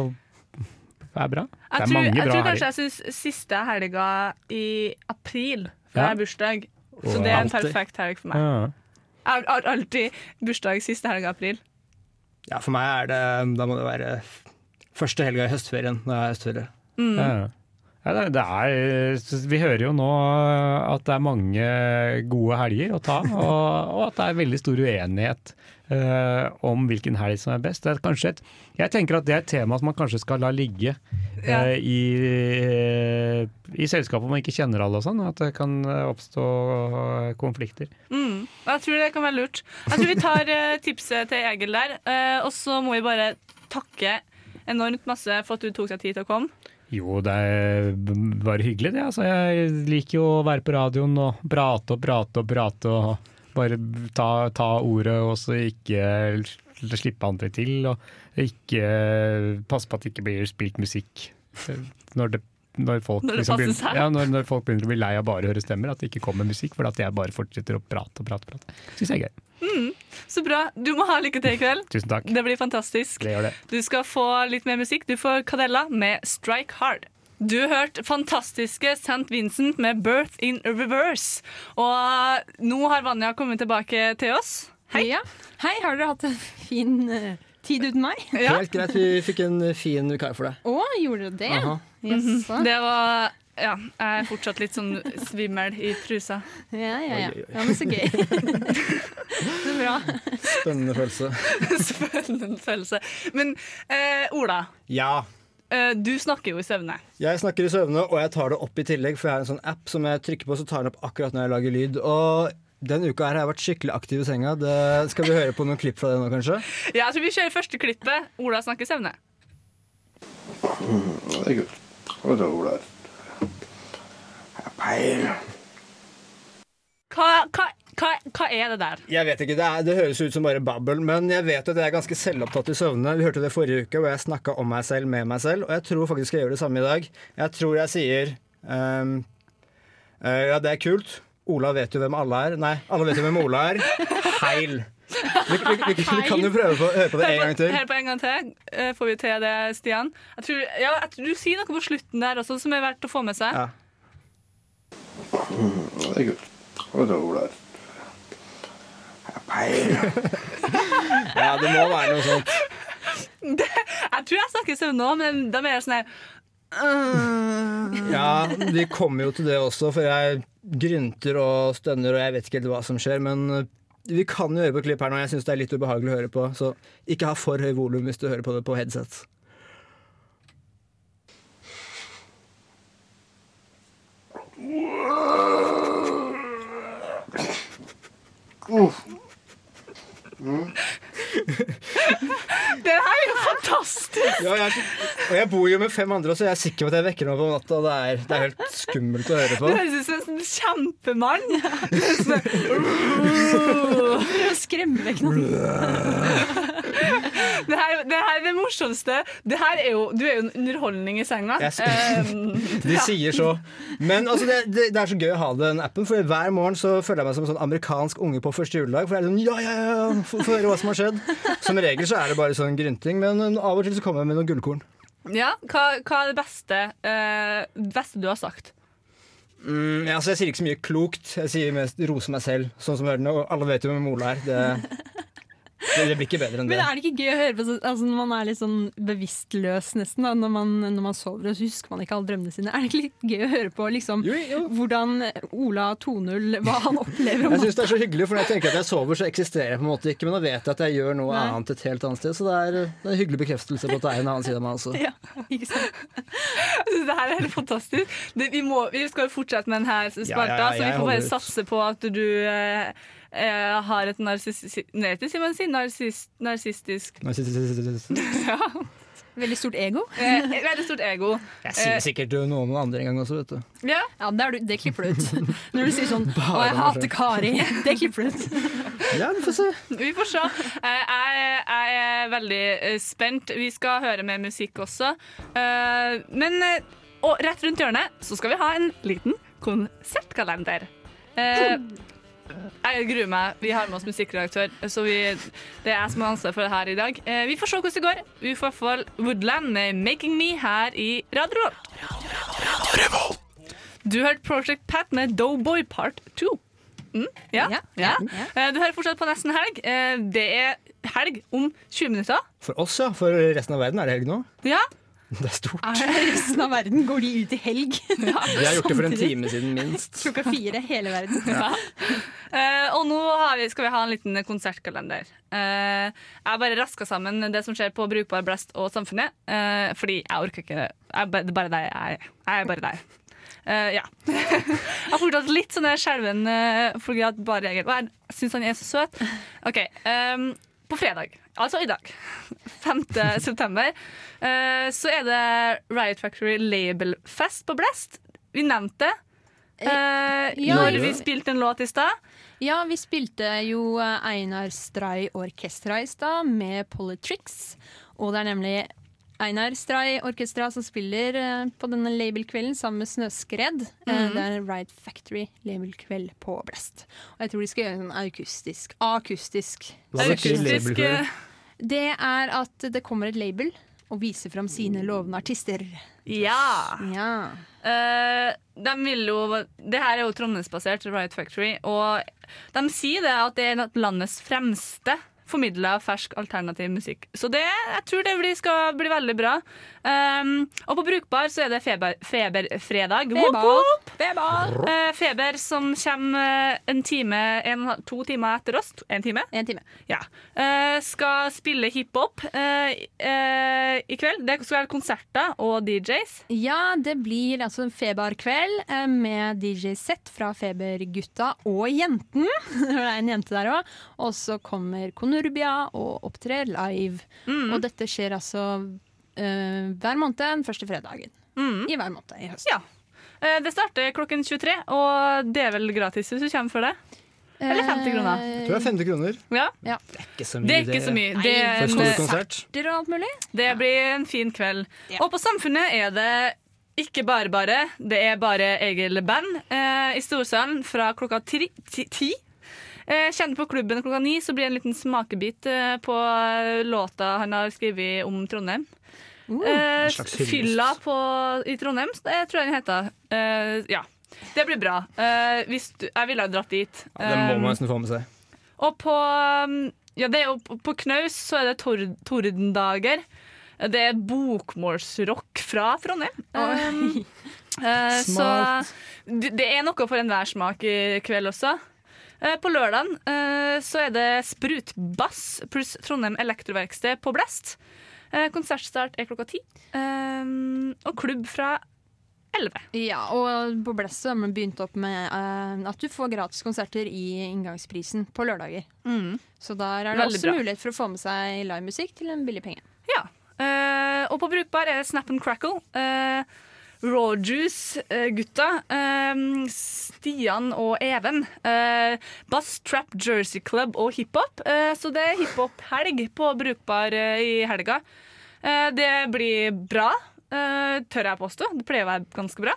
S9: er bra. Det er
S3: tror,
S9: mange
S3: jeg tror kanskje jeg syns siste helga i april, for
S9: Ja.
S3: jeg har bursdag. Så det er en perfekt helg for meg.
S9: Ja.
S3: Jeg har- har alltid bursdag siste helga i april.
S4: Ja, for meg er det Da må det være første helga i høstferien. Når jeg er høstferie.
S3: Mm.
S9: Ja. Ja, er, vi hører jo nå at det er mange gode helger å ta, og, og at det er veldig stor uenighet uh, om hvilken helg som er best. Det er et, jeg tenker at det er et tema som man kanskje skal la ligge
S3: Ja.
S9: eh, i, i selskap man ikke kjenner alle og sånn, at det kan oppstå konflikter.
S3: Mm. Jeg tror det kan være lurt. Jeg tror vi tar eh, tipset til Egil der, eh, og så må vi bare takke enormt masse for at du tok deg tid til å komme.
S9: Jo, det er bare hyggelig det. Altså, jeg liker jo å være på radioen og prate og prate og prate og bare ta, ta ordet og så ikke slippe andre til. Og ikke passe på at det ikke blir spilt musikk når det når folk,
S3: Når
S9: liksom begynner, ja, når, når folk begynner å bli lei av bare å høre stemmer, at det ikke kommer musikk, for at jeg bare fortsetter å prate og prate. og prate. Syns jeg er gøy.
S3: Mm. Så bra. Du må ha lykke til i kveld.
S9: Tusen takk.
S3: Det blir fantastisk.
S9: Det gjør det.
S3: Du skal få litt mer musikk. Du får Cadella med 'Strike Hard'. Du hørte fantastiske St. Vincent med 'Birth in Reverse'. Og nå har Vanja kommet tilbake til oss. Hei.
S5: Ja. Hei, har dere hatt en fin eh, tid uten meg?
S4: Helt greit, vi fikk en fin vikar for deg.
S5: Å, gjorde dere det?
S4: Yes.
S5: Mm
S3: -hmm. Det var Ja, jeg er fortsatt litt sånn svimmel i trusa.
S5: Ja, ja, ja.
S4: Oi, oi, oi.
S5: ja men så gøy. så bra.
S4: Spennende følelse.
S3: Spennende følelse. Men eh, Ola,
S4: Ja.
S3: eh, du snakker jo i søvne.
S4: Jeg snakker i søvne, og jeg tar det opp i tillegg, for jeg har en sånn app som jeg trykker på, så tar den opp akkurat når jeg lager lyd. Og denne uka her har jeg vært skikkelig aktiv i senga. Det, skal vi høre på noen klipp fra det nå, kanskje?
S3: Ja, jeg tror vi kjører første klippet. Ola snakker i søvne.
S11: Det er kult. Hva er det, Ola. Peil.
S3: Hva, hva, hva, hva er det der?
S4: Jeg vet ikke, det, er, det høres ut som bare babbel, men jeg vet at jeg er ganske selvopptatt i søvne. Vi hørte det forrige uke, hvor jeg snakka om meg selv med meg selv, og jeg tror faktisk jeg gjør det samme i dag. Jeg tror jeg sier um, uh, Ja, det er kult. Ola vet jo hvem alle er. Nei, alle vet jo hvem Ola er. Heil. Vi, vi, vi, vi kan jo prøve å høre på det en gang til.
S3: Hør på en gang til. Eh, Får vi til det, Stian? Jeg tror, ja, jeg tror du sier noe på slutten der også som er verdt å få med seg.
S4: Ja.
S11: Mm, det er kult. Det er ålreit.
S4: Ja, det må være noe sånt.
S3: Det, jeg tror jeg snakker søvn nå, men da er jeg sånn her.
S4: Ja, vi kommer jo til det også, for jeg grynter og stønner, og jeg vet ikke helt hva som skjer. Men eh, vi kan jo høre på klipp her nå. Jeg syns det er litt ubehagelig å høre på, så ikke ha for høy volum hvis du hører på det på headset.
S11: Uff.
S3: Det her er jo fantastisk!
S4: Ja, jeg, og jeg bor jo med fem andre, så jeg er sikker på at jeg vekker noen på natta. Det er, det er helt skummelt å høre på.
S3: Du høres ut som en sånn kjempemann.
S5: Prøv å skremme vekk noen.
S3: Det her, er det morsomste. Det her er jo, du er jo en underholdning i senga.
S4: Yes.
S3: Um,
S4: De sier så. Men altså, det, det, det er så gøy å ha den appen, for hver morgen så føler jeg meg som en sånn amerikansk unge på første juledag. For jeg er sånn, ja, ja, ja, få høre hva som har skjedd. Som regel så er det bare sånn grynting, men av og til så kommer jeg med noen gullkorn.
S3: ja, hva, hva er det beste, uh, beste du har sagt?
S4: Mm, ja, altså, jeg sier ikke så mye klokt. Jeg sier mest rose meg selv, sånn som hører den. Og alle vet jo hvem Ola er. Det, det, det blir ikke bedre enn det.
S5: Men er det ikke gøy å høre på så- altså, når man er litt sånn bevisstløs nesten, da, når, man, når man sover og så husker man ikke alle drømmene sine? Er det ikke litt gøy å høre på liksom, hvordan Ola 2.0 hva han opplever om
S4: Jeg syns det er så hyggelig, for når jeg tenker at jeg sover, så eksisterer jeg på en måte ikke. Men nå vet jeg at jeg gjør noe
S5: Nei.
S4: annet et helt annet sted, så det er, det er en hyggelig bekreftelse på at det er en annen side av meg også.
S5: Ja, ikke sant?
S3: Det her er helt fantastisk. Det, vi, må, vi skal jo fortsette med denne spalta,
S4: Ja, ja, ja,
S3: så vi får bare
S4: holder
S3: satse på at du eh, eh, har et narsistisk ja.
S5: Veldig stort ego.
S3: Eh, veldig stort ego.
S4: Jeg sier
S3: Eh,
S4: sikkert noen andre en gang også, vet du.
S3: ja.
S5: Ja, det, er du, det klipper du ut. Når du sier sånn 'Å, jeg hater. Kari'. Det klipper du ut.
S4: Ja, vi får se.
S3: Vi får se. Eh, Jeg, jeg er veldig eh, spent. Vi skal høre mer musikk også. Eh, Men eh, og rett rundt hjørnet så skal vi ha en liten konsertkalender. Jeg gruer meg. Vi har med oss musikkredaktør, så vi, det er jeg som har ansvar for det her i dag. Eh, Vi får se hvordan det går. Vi får i hvert fall Woodland med 'Making Me' her i Radio Revolt. Du hørte Project Pat med Doughboy Part 2. Mm, ja,
S5: Ja,
S3: ja.
S5: ja.
S3: Eh, Du hører fortsatt på Nesten helg. Eh, Det er helg om 20 minutter.
S4: For oss, ja. For resten av verden er det helg nå.
S3: Ja.
S4: Det er stort.
S5: Er resten av verden går de ut i helg?
S4: Vi har gjort det for en time siden, minst.
S5: Klokka fire hele verden.
S3: Ja. Uh, og nå har vi, skal vi ha en liten konsertkalender. Uh, jeg bare raska sammen det som skjer på Brukbar Blast og Samfunnet. Uh, fordi jeg orker ikke jeg, Det er bare deg jeg er. Jeg er bare deg. Uh, ja. jeg har fortsatt litt sånn skjelven uh, fordi at bare jeg, og jeg syns han er så søt. OK. ehm, på fredag, altså i dag, 5. september, eh, så er det Riot Factory Label Fest på Blest. Vi nevnte det. Eh,
S5: ja,
S3: når vi spilte en låt i stad.
S5: Ja, vi spilte jo eh, Einar Stray Orkestra i stad med Politrix. Og det er nemlig Einar Stray Orkestra som spiller eh, på denne labelkvelden sammen med Snøskred.
S3: Mm.
S5: Det er en Ride Factory labelkveld på Blast. Og jeg tror de skal gjøre en sånn akustisk Akustisk.
S4: Hva betyr
S3: Akustisk, eh,
S5: Det er at det kommer et label og viser fram sine lovende artister.
S3: Ja.
S5: Ja.
S3: Uh, de vil jo Det her er jo Trondheimsbasert, Riot Factory, og de sier det at det er landets fremste formidla fersk alternativ musikk. Så det, jeg tror det blir, skal bli veldig bra. Um, og på Brukbar så er det feber, feberfredag.
S5: Feber.
S3: Whoop.
S5: Feber.
S3: Uh, feber som kommer en time, en, to timer etter oss. En time?
S5: En time.
S3: Ja. Uh, skal spille hiphop uh, i kveld. Det skal være konserter og DJs.
S5: Ja, det blir altså en Feberkveld eh, med DJ-sett fra Febergutta og jenten. Det er en jente der òg. Og så kommer Konurbia og opptrer live.
S3: Mm.
S5: Og dette skjer altså uh, hver måned den første fredagen.
S3: Mm.
S5: I hver måned i høst.
S3: Ja. Uh, Det starter klokken 23, og det er vel gratis hvis du kommer for det? Eller 50 kroner?
S4: Jeg tror det er 50 kroner.
S3: Ja.
S5: Ja.
S4: Ikke så mye,
S3: Det er ikke så mye. Det, er
S4: en
S3: en,
S4: konsert.
S5: Konserter og alt mulig.
S3: det blir en fin kveld. Og på Samfunnet er det ikke bare bare. Det er bare Egil Band eh, i Storsalen fra klokka ti. ti, ti. Eh, Kjenn på klubben klokka ni, så blir det en liten smakebit eh, på låta han har skrevet om Trondheim.
S5: Uh,
S3: Eh. Fylla på, i Trondheim, det tror jeg den heter. Eh, ja. Det blir bra. Eh, du, jeg ville ha dratt dit.
S4: Ja, det må man nesten få med seg.
S3: og på, um, ja, på Knaus så er det tor Tordendager. Det er bokmålsrock fra Trondheim. Um, eh, så det det er noe for enhver smak i kveld også. Eh, På lørdagen eh, så er det sprutbass pluss Trondheim Elektroverksted på Blest. Eh, Konsertstart er klokka ti. Og klubb fra elleve.
S5: Ja, og på Blest så har man begynt opp med at du får gratis konserter i inngangsprisen på lørdager. Så der er det
S3: Veldig
S5: også
S3: bra.
S5: mulighet for å få med seg livemusikk til en billig penge.
S3: Ja. Og på Brukbar er det Snap and Crackle. Uh, Rawjuice-gutta. Stian og Even. Uh, bass, trap, Jersey Club og hiphop. Eh, så det er hiphop-helg på Brukbar eh, i helga. Eh, det blir bra, eh, tør jeg påstå. Det pleier å være ganske bra.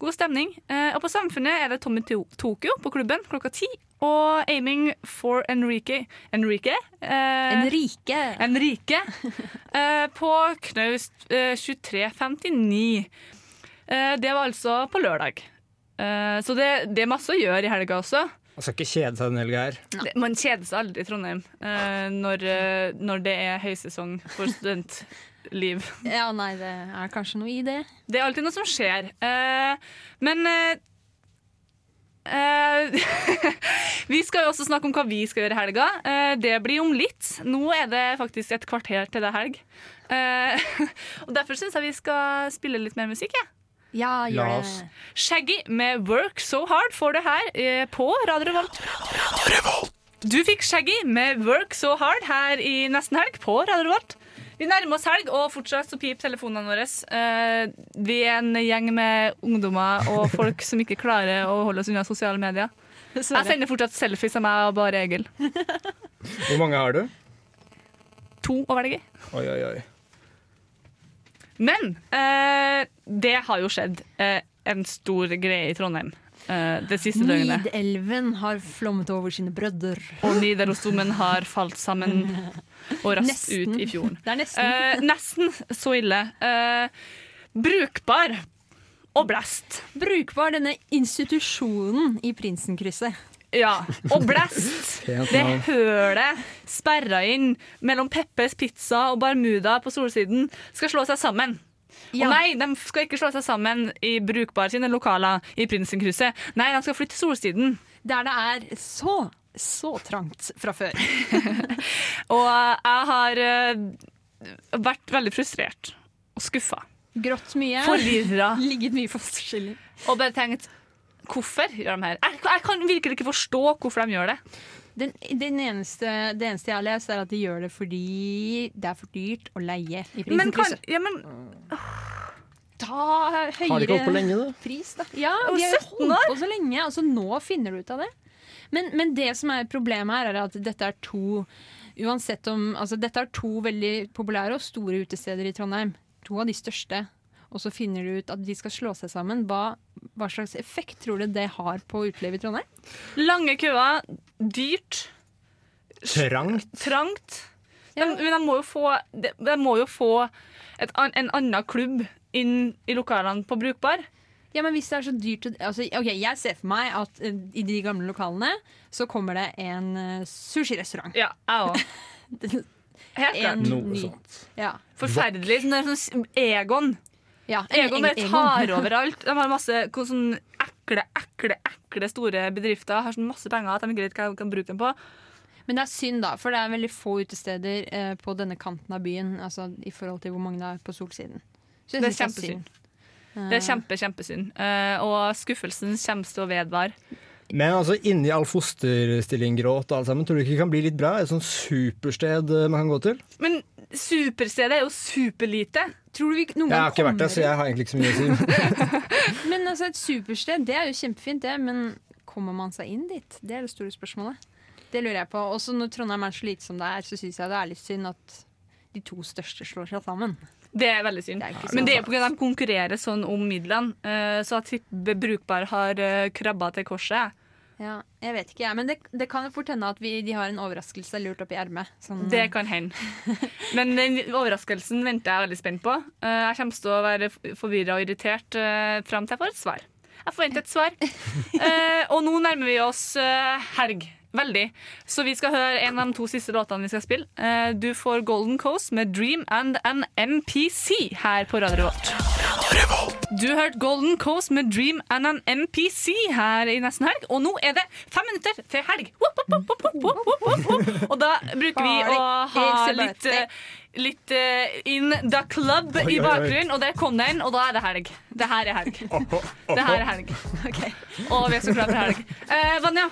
S3: God stemning. Eh, og på Samfunnet er det Tommy To- Tokyo på klubben klokka ti. Og Aiming for Enrique Enrique? Eh,
S5: Enrique.
S3: Enrique eh, på Knaust eh, 2359. Eh, det var altså på lørdag. Eh, så det, det er masse å gjøre i helga også.
S4: Man skal ikke kjede seg denne helga her.
S3: Det, man kjeder seg aldri i Trondheim eh, når, når det er høysesong for studentliv.
S5: Ja, nei, det er kanskje noe i det.
S3: Det er alltid noe som skjer. Eh, men Vi skal jo også snakke om hva vi skal gjøre i helga. Eh, det blir om litt. Nå er det faktisk et kvarter til det er helg. Eh, og Derfor syns jeg vi skal spille litt mer musikk. Ja.
S5: Ja,
S3: gjør La oss. Shaggy med 'Work So Hard' får du her eh, på Radio Revolt. Du fikk Shaggy med 'Work So Hard' her i nesten helg på Radio Revolt. Vi nærmer oss helg, og fortsatt så piper telefonene våre. Eh, vi er en gjeng med ungdommer og folk som ikke klarer å holde oss unna sosiale medier. Jeg sender fortsatt selfies av meg og bare Egil.
S4: Hvor mange har du?
S3: To å velge.
S4: Oi, oi, oi.
S3: Men eh, det har jo skjedd eh, en stor greie i Trondheim eh, det siste døgnet.
S5: Nidelven har flommet over sine brødder.
S3: Og Nidarosdomen har falt sammen og rast
S5: Nesten.
S3: ut i fjorden.
S5: Det er nesten.
S3: Eh, nesten så ille. Eh, brukbar og blest.
S5: Brukbar denne institusjonen i Prinsenkrysset.
S3: Ja, og blest. Det hølet sperra inn mellom Peppes Pizza og Barmuda på Solsiden skal slå seg sammen.
S5: Ja.
S3: Og nei, de skal ikke slå seg sammen i brukbare sine lokaler i Prinsenkrysset. Nei, de skal flytte til Solsiden.
S5: Der det er så, så trangt fra før.
S3: Og jeg har eh, vært veldig frustrert og skuffa.
S5: Grått mye.
S3: Forvirra.
S5: Ligget mye for forskjellig.
S3: Og bare tenkt Hvorfor gjør de her? Jeg, jeg kan virkelig ikke forstå hvorfor de gjør det.
S5: Den, den eneste, det eneste jeg har lest, er at de gjør det fordi det er for dyrt å leie i
S3: Men kan, ja, men
S5: Ta
S4: Har de ikke holdt på
S5: høyere
S4: lenge, da?
S5: pris, da. Ja, de har jo
S3: 17
S5: holdt på så lenge. Altså, nå finner du ut av det. Men, men det som er problemet her, er at dette er to Uansett om Altså, dette er to veldig populære og store utesteder i Trondheim. To av de største. Og så finner du ut at de skal slå seg sammen. Hva, hva slags effekt tror du det har på utelivet i Trondheim?
S3: Lange køer, dyrt,
S4: Trangt.
S3: trangt. De, men de må jo få, de, de må jo få et, en annen klubb inn i lokalene på Brukbar.
S5: Ja, men hvis det er så dyrt altså, ok, Jeg ser for meg at uh, i de gamle lokalene så kommer det en uh, sushirestaurant.
S3: Ja, jeg òg. Helt klart.
S4: Noe sånt.
S5: Ja.
S3: Forferdelig. Sånn, er sånn Egon.
S5: Ja, en-
S3: Egon bare tar over alt. De har masse sånn ekle, ekle, ekle store bedrifter. Har sånn masse penger at de ikke vet hva de kan bruke dem på.
S5: Men det er synd, da, for det er veldig få utesteder eh, på denne kanten av byen. Altså i forhold til hvor mange det er på solsiden.
S3: Det er kjempesynd.
S5: Eh,
S3: Det er kjempe, kjempesynd. Eh, og skuffelsen kommer til å vedvare.
S4: Men altså, inni all fosterstillinggråt og alt sammen, tror du ikke det kan bli litt bra? Et sånt supersted eh, man kan gå til?
S3: Men superstedet er jo superlite.
S5: Tror du vi noen
S4: Jeg har ikke vært der, så jeg har egentlig ikke så mye å si.
S5: Men altså, et supersted, det er jo kjempefint, det. Men kommer man seg inn dit? Det er det store spørsmålet. Det lurer jeg på. Også når Trondheim er så lite som det er, så syns jeg det er litt synd at de to største slår seg sammen.
S3: Det er veldig synd.
S5: Det er sånn.
S3: Men det er på at de konkurrerer sånn om midlene. eh, Så at tipper Brukbar har eh, krabba til korset.
S5: Ja, jeg vet ikke, jeg. Men det, det kan jo fort hende at vi, de har en overraskelse lurt oppi ermet. Sånn,
S3: Det kan hende. Men den overraskelsen venter jeg veldig spent på. Eh, Jeg kommer til å være forvirra og irritert eh, fram til jeg får et svar. Jeg forventer et svar. Eh, og nå nærmer vi oss helg. Veldig. Så vi skal høre en av de to siste låtene vi skal spille. Eh, du får Golden Coast med Dream and an MPC her på Radio Revolt. Du hørte Golden Coast med Dream and an MPC her i nesten helg. Og nå er det fem minutter til helg. Og da bruker vi å ha litt, eh, litt eh, In the Club i bakgrunnen, og der kom den, og da er det helg. Det her er helg. Det her er helg. Og vi er så klare for helg. Eh, Vanja,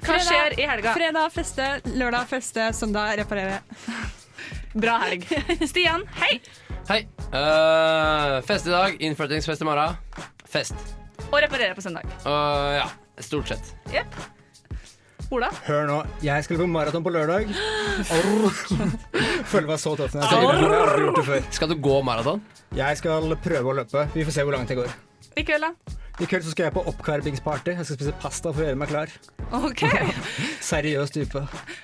S3: hva skjer i helga?
S5: Fredag feste, lørdag feste, søndag reparere.
S3: Bra helg. Stian, hei!
S12: Hei. Uh, fest i dag, innflyttingsfest i morgen. Fest.
S3: Og reparere på søndag.
S12: Uh, ja, stort sett.
S3: Yep. Ola?
S4: Hør nå, jeg skal på maraton på lørdag. Føler meg så tøff før.
S12: Skal du gå maraton?
S4: Jeg skal prøve å løpe. Vi får se hvor langt det går.
S3: I kveld, da?
S4: I kveld så skal jeg på oppkarbingsparty. Jeg skal spise pasta for å gjøre meg klar.
S3: OK.
S4: Seriøs type.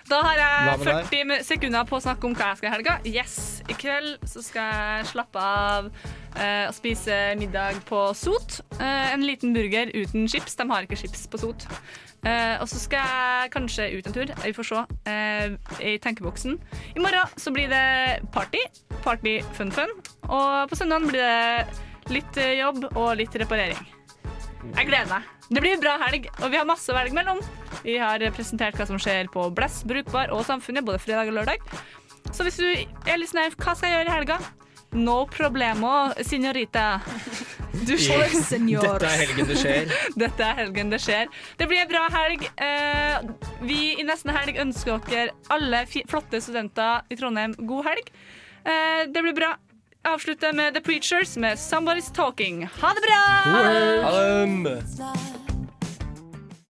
S3: Da har jeg 40 sekunder på å snakke om hva jeg skal i helga. Yes, I kveld så skal jeg slappe av eh, og spise middag på Sot. Eh, en liten burger uten chips. De har ikke chips på Sot. Eh, og så skal jeg kanskje ut en tur. Vi får se. eh, I tenkeboksen. I morgen så blir det party. Party fun-fun. Og på søndag blir det litt eh, jobb og litt reparering. Jeg gleder meg. Det blir en bra helg, og vi har masse å velge mellom. Vi har presentert hva som skjer på Bless, Brukbar og Samfunnet både fredag og lørdag. Så hvis du er litt sånn hva skal jeg gjøre i helga? No problemo, signorita. Du
S4: Yeah. Dette er helgen det skjer.
S3: Dette er helgen det skjer. Det blir en bra helg. Eh, vi i nesten helg ønsker dere alle fi flotte studenter i Trondheim god helg. Eh, det blir bra. Avslutte med The Preachers med Somebody's Talking. Ha det bra!
S12: Ha det!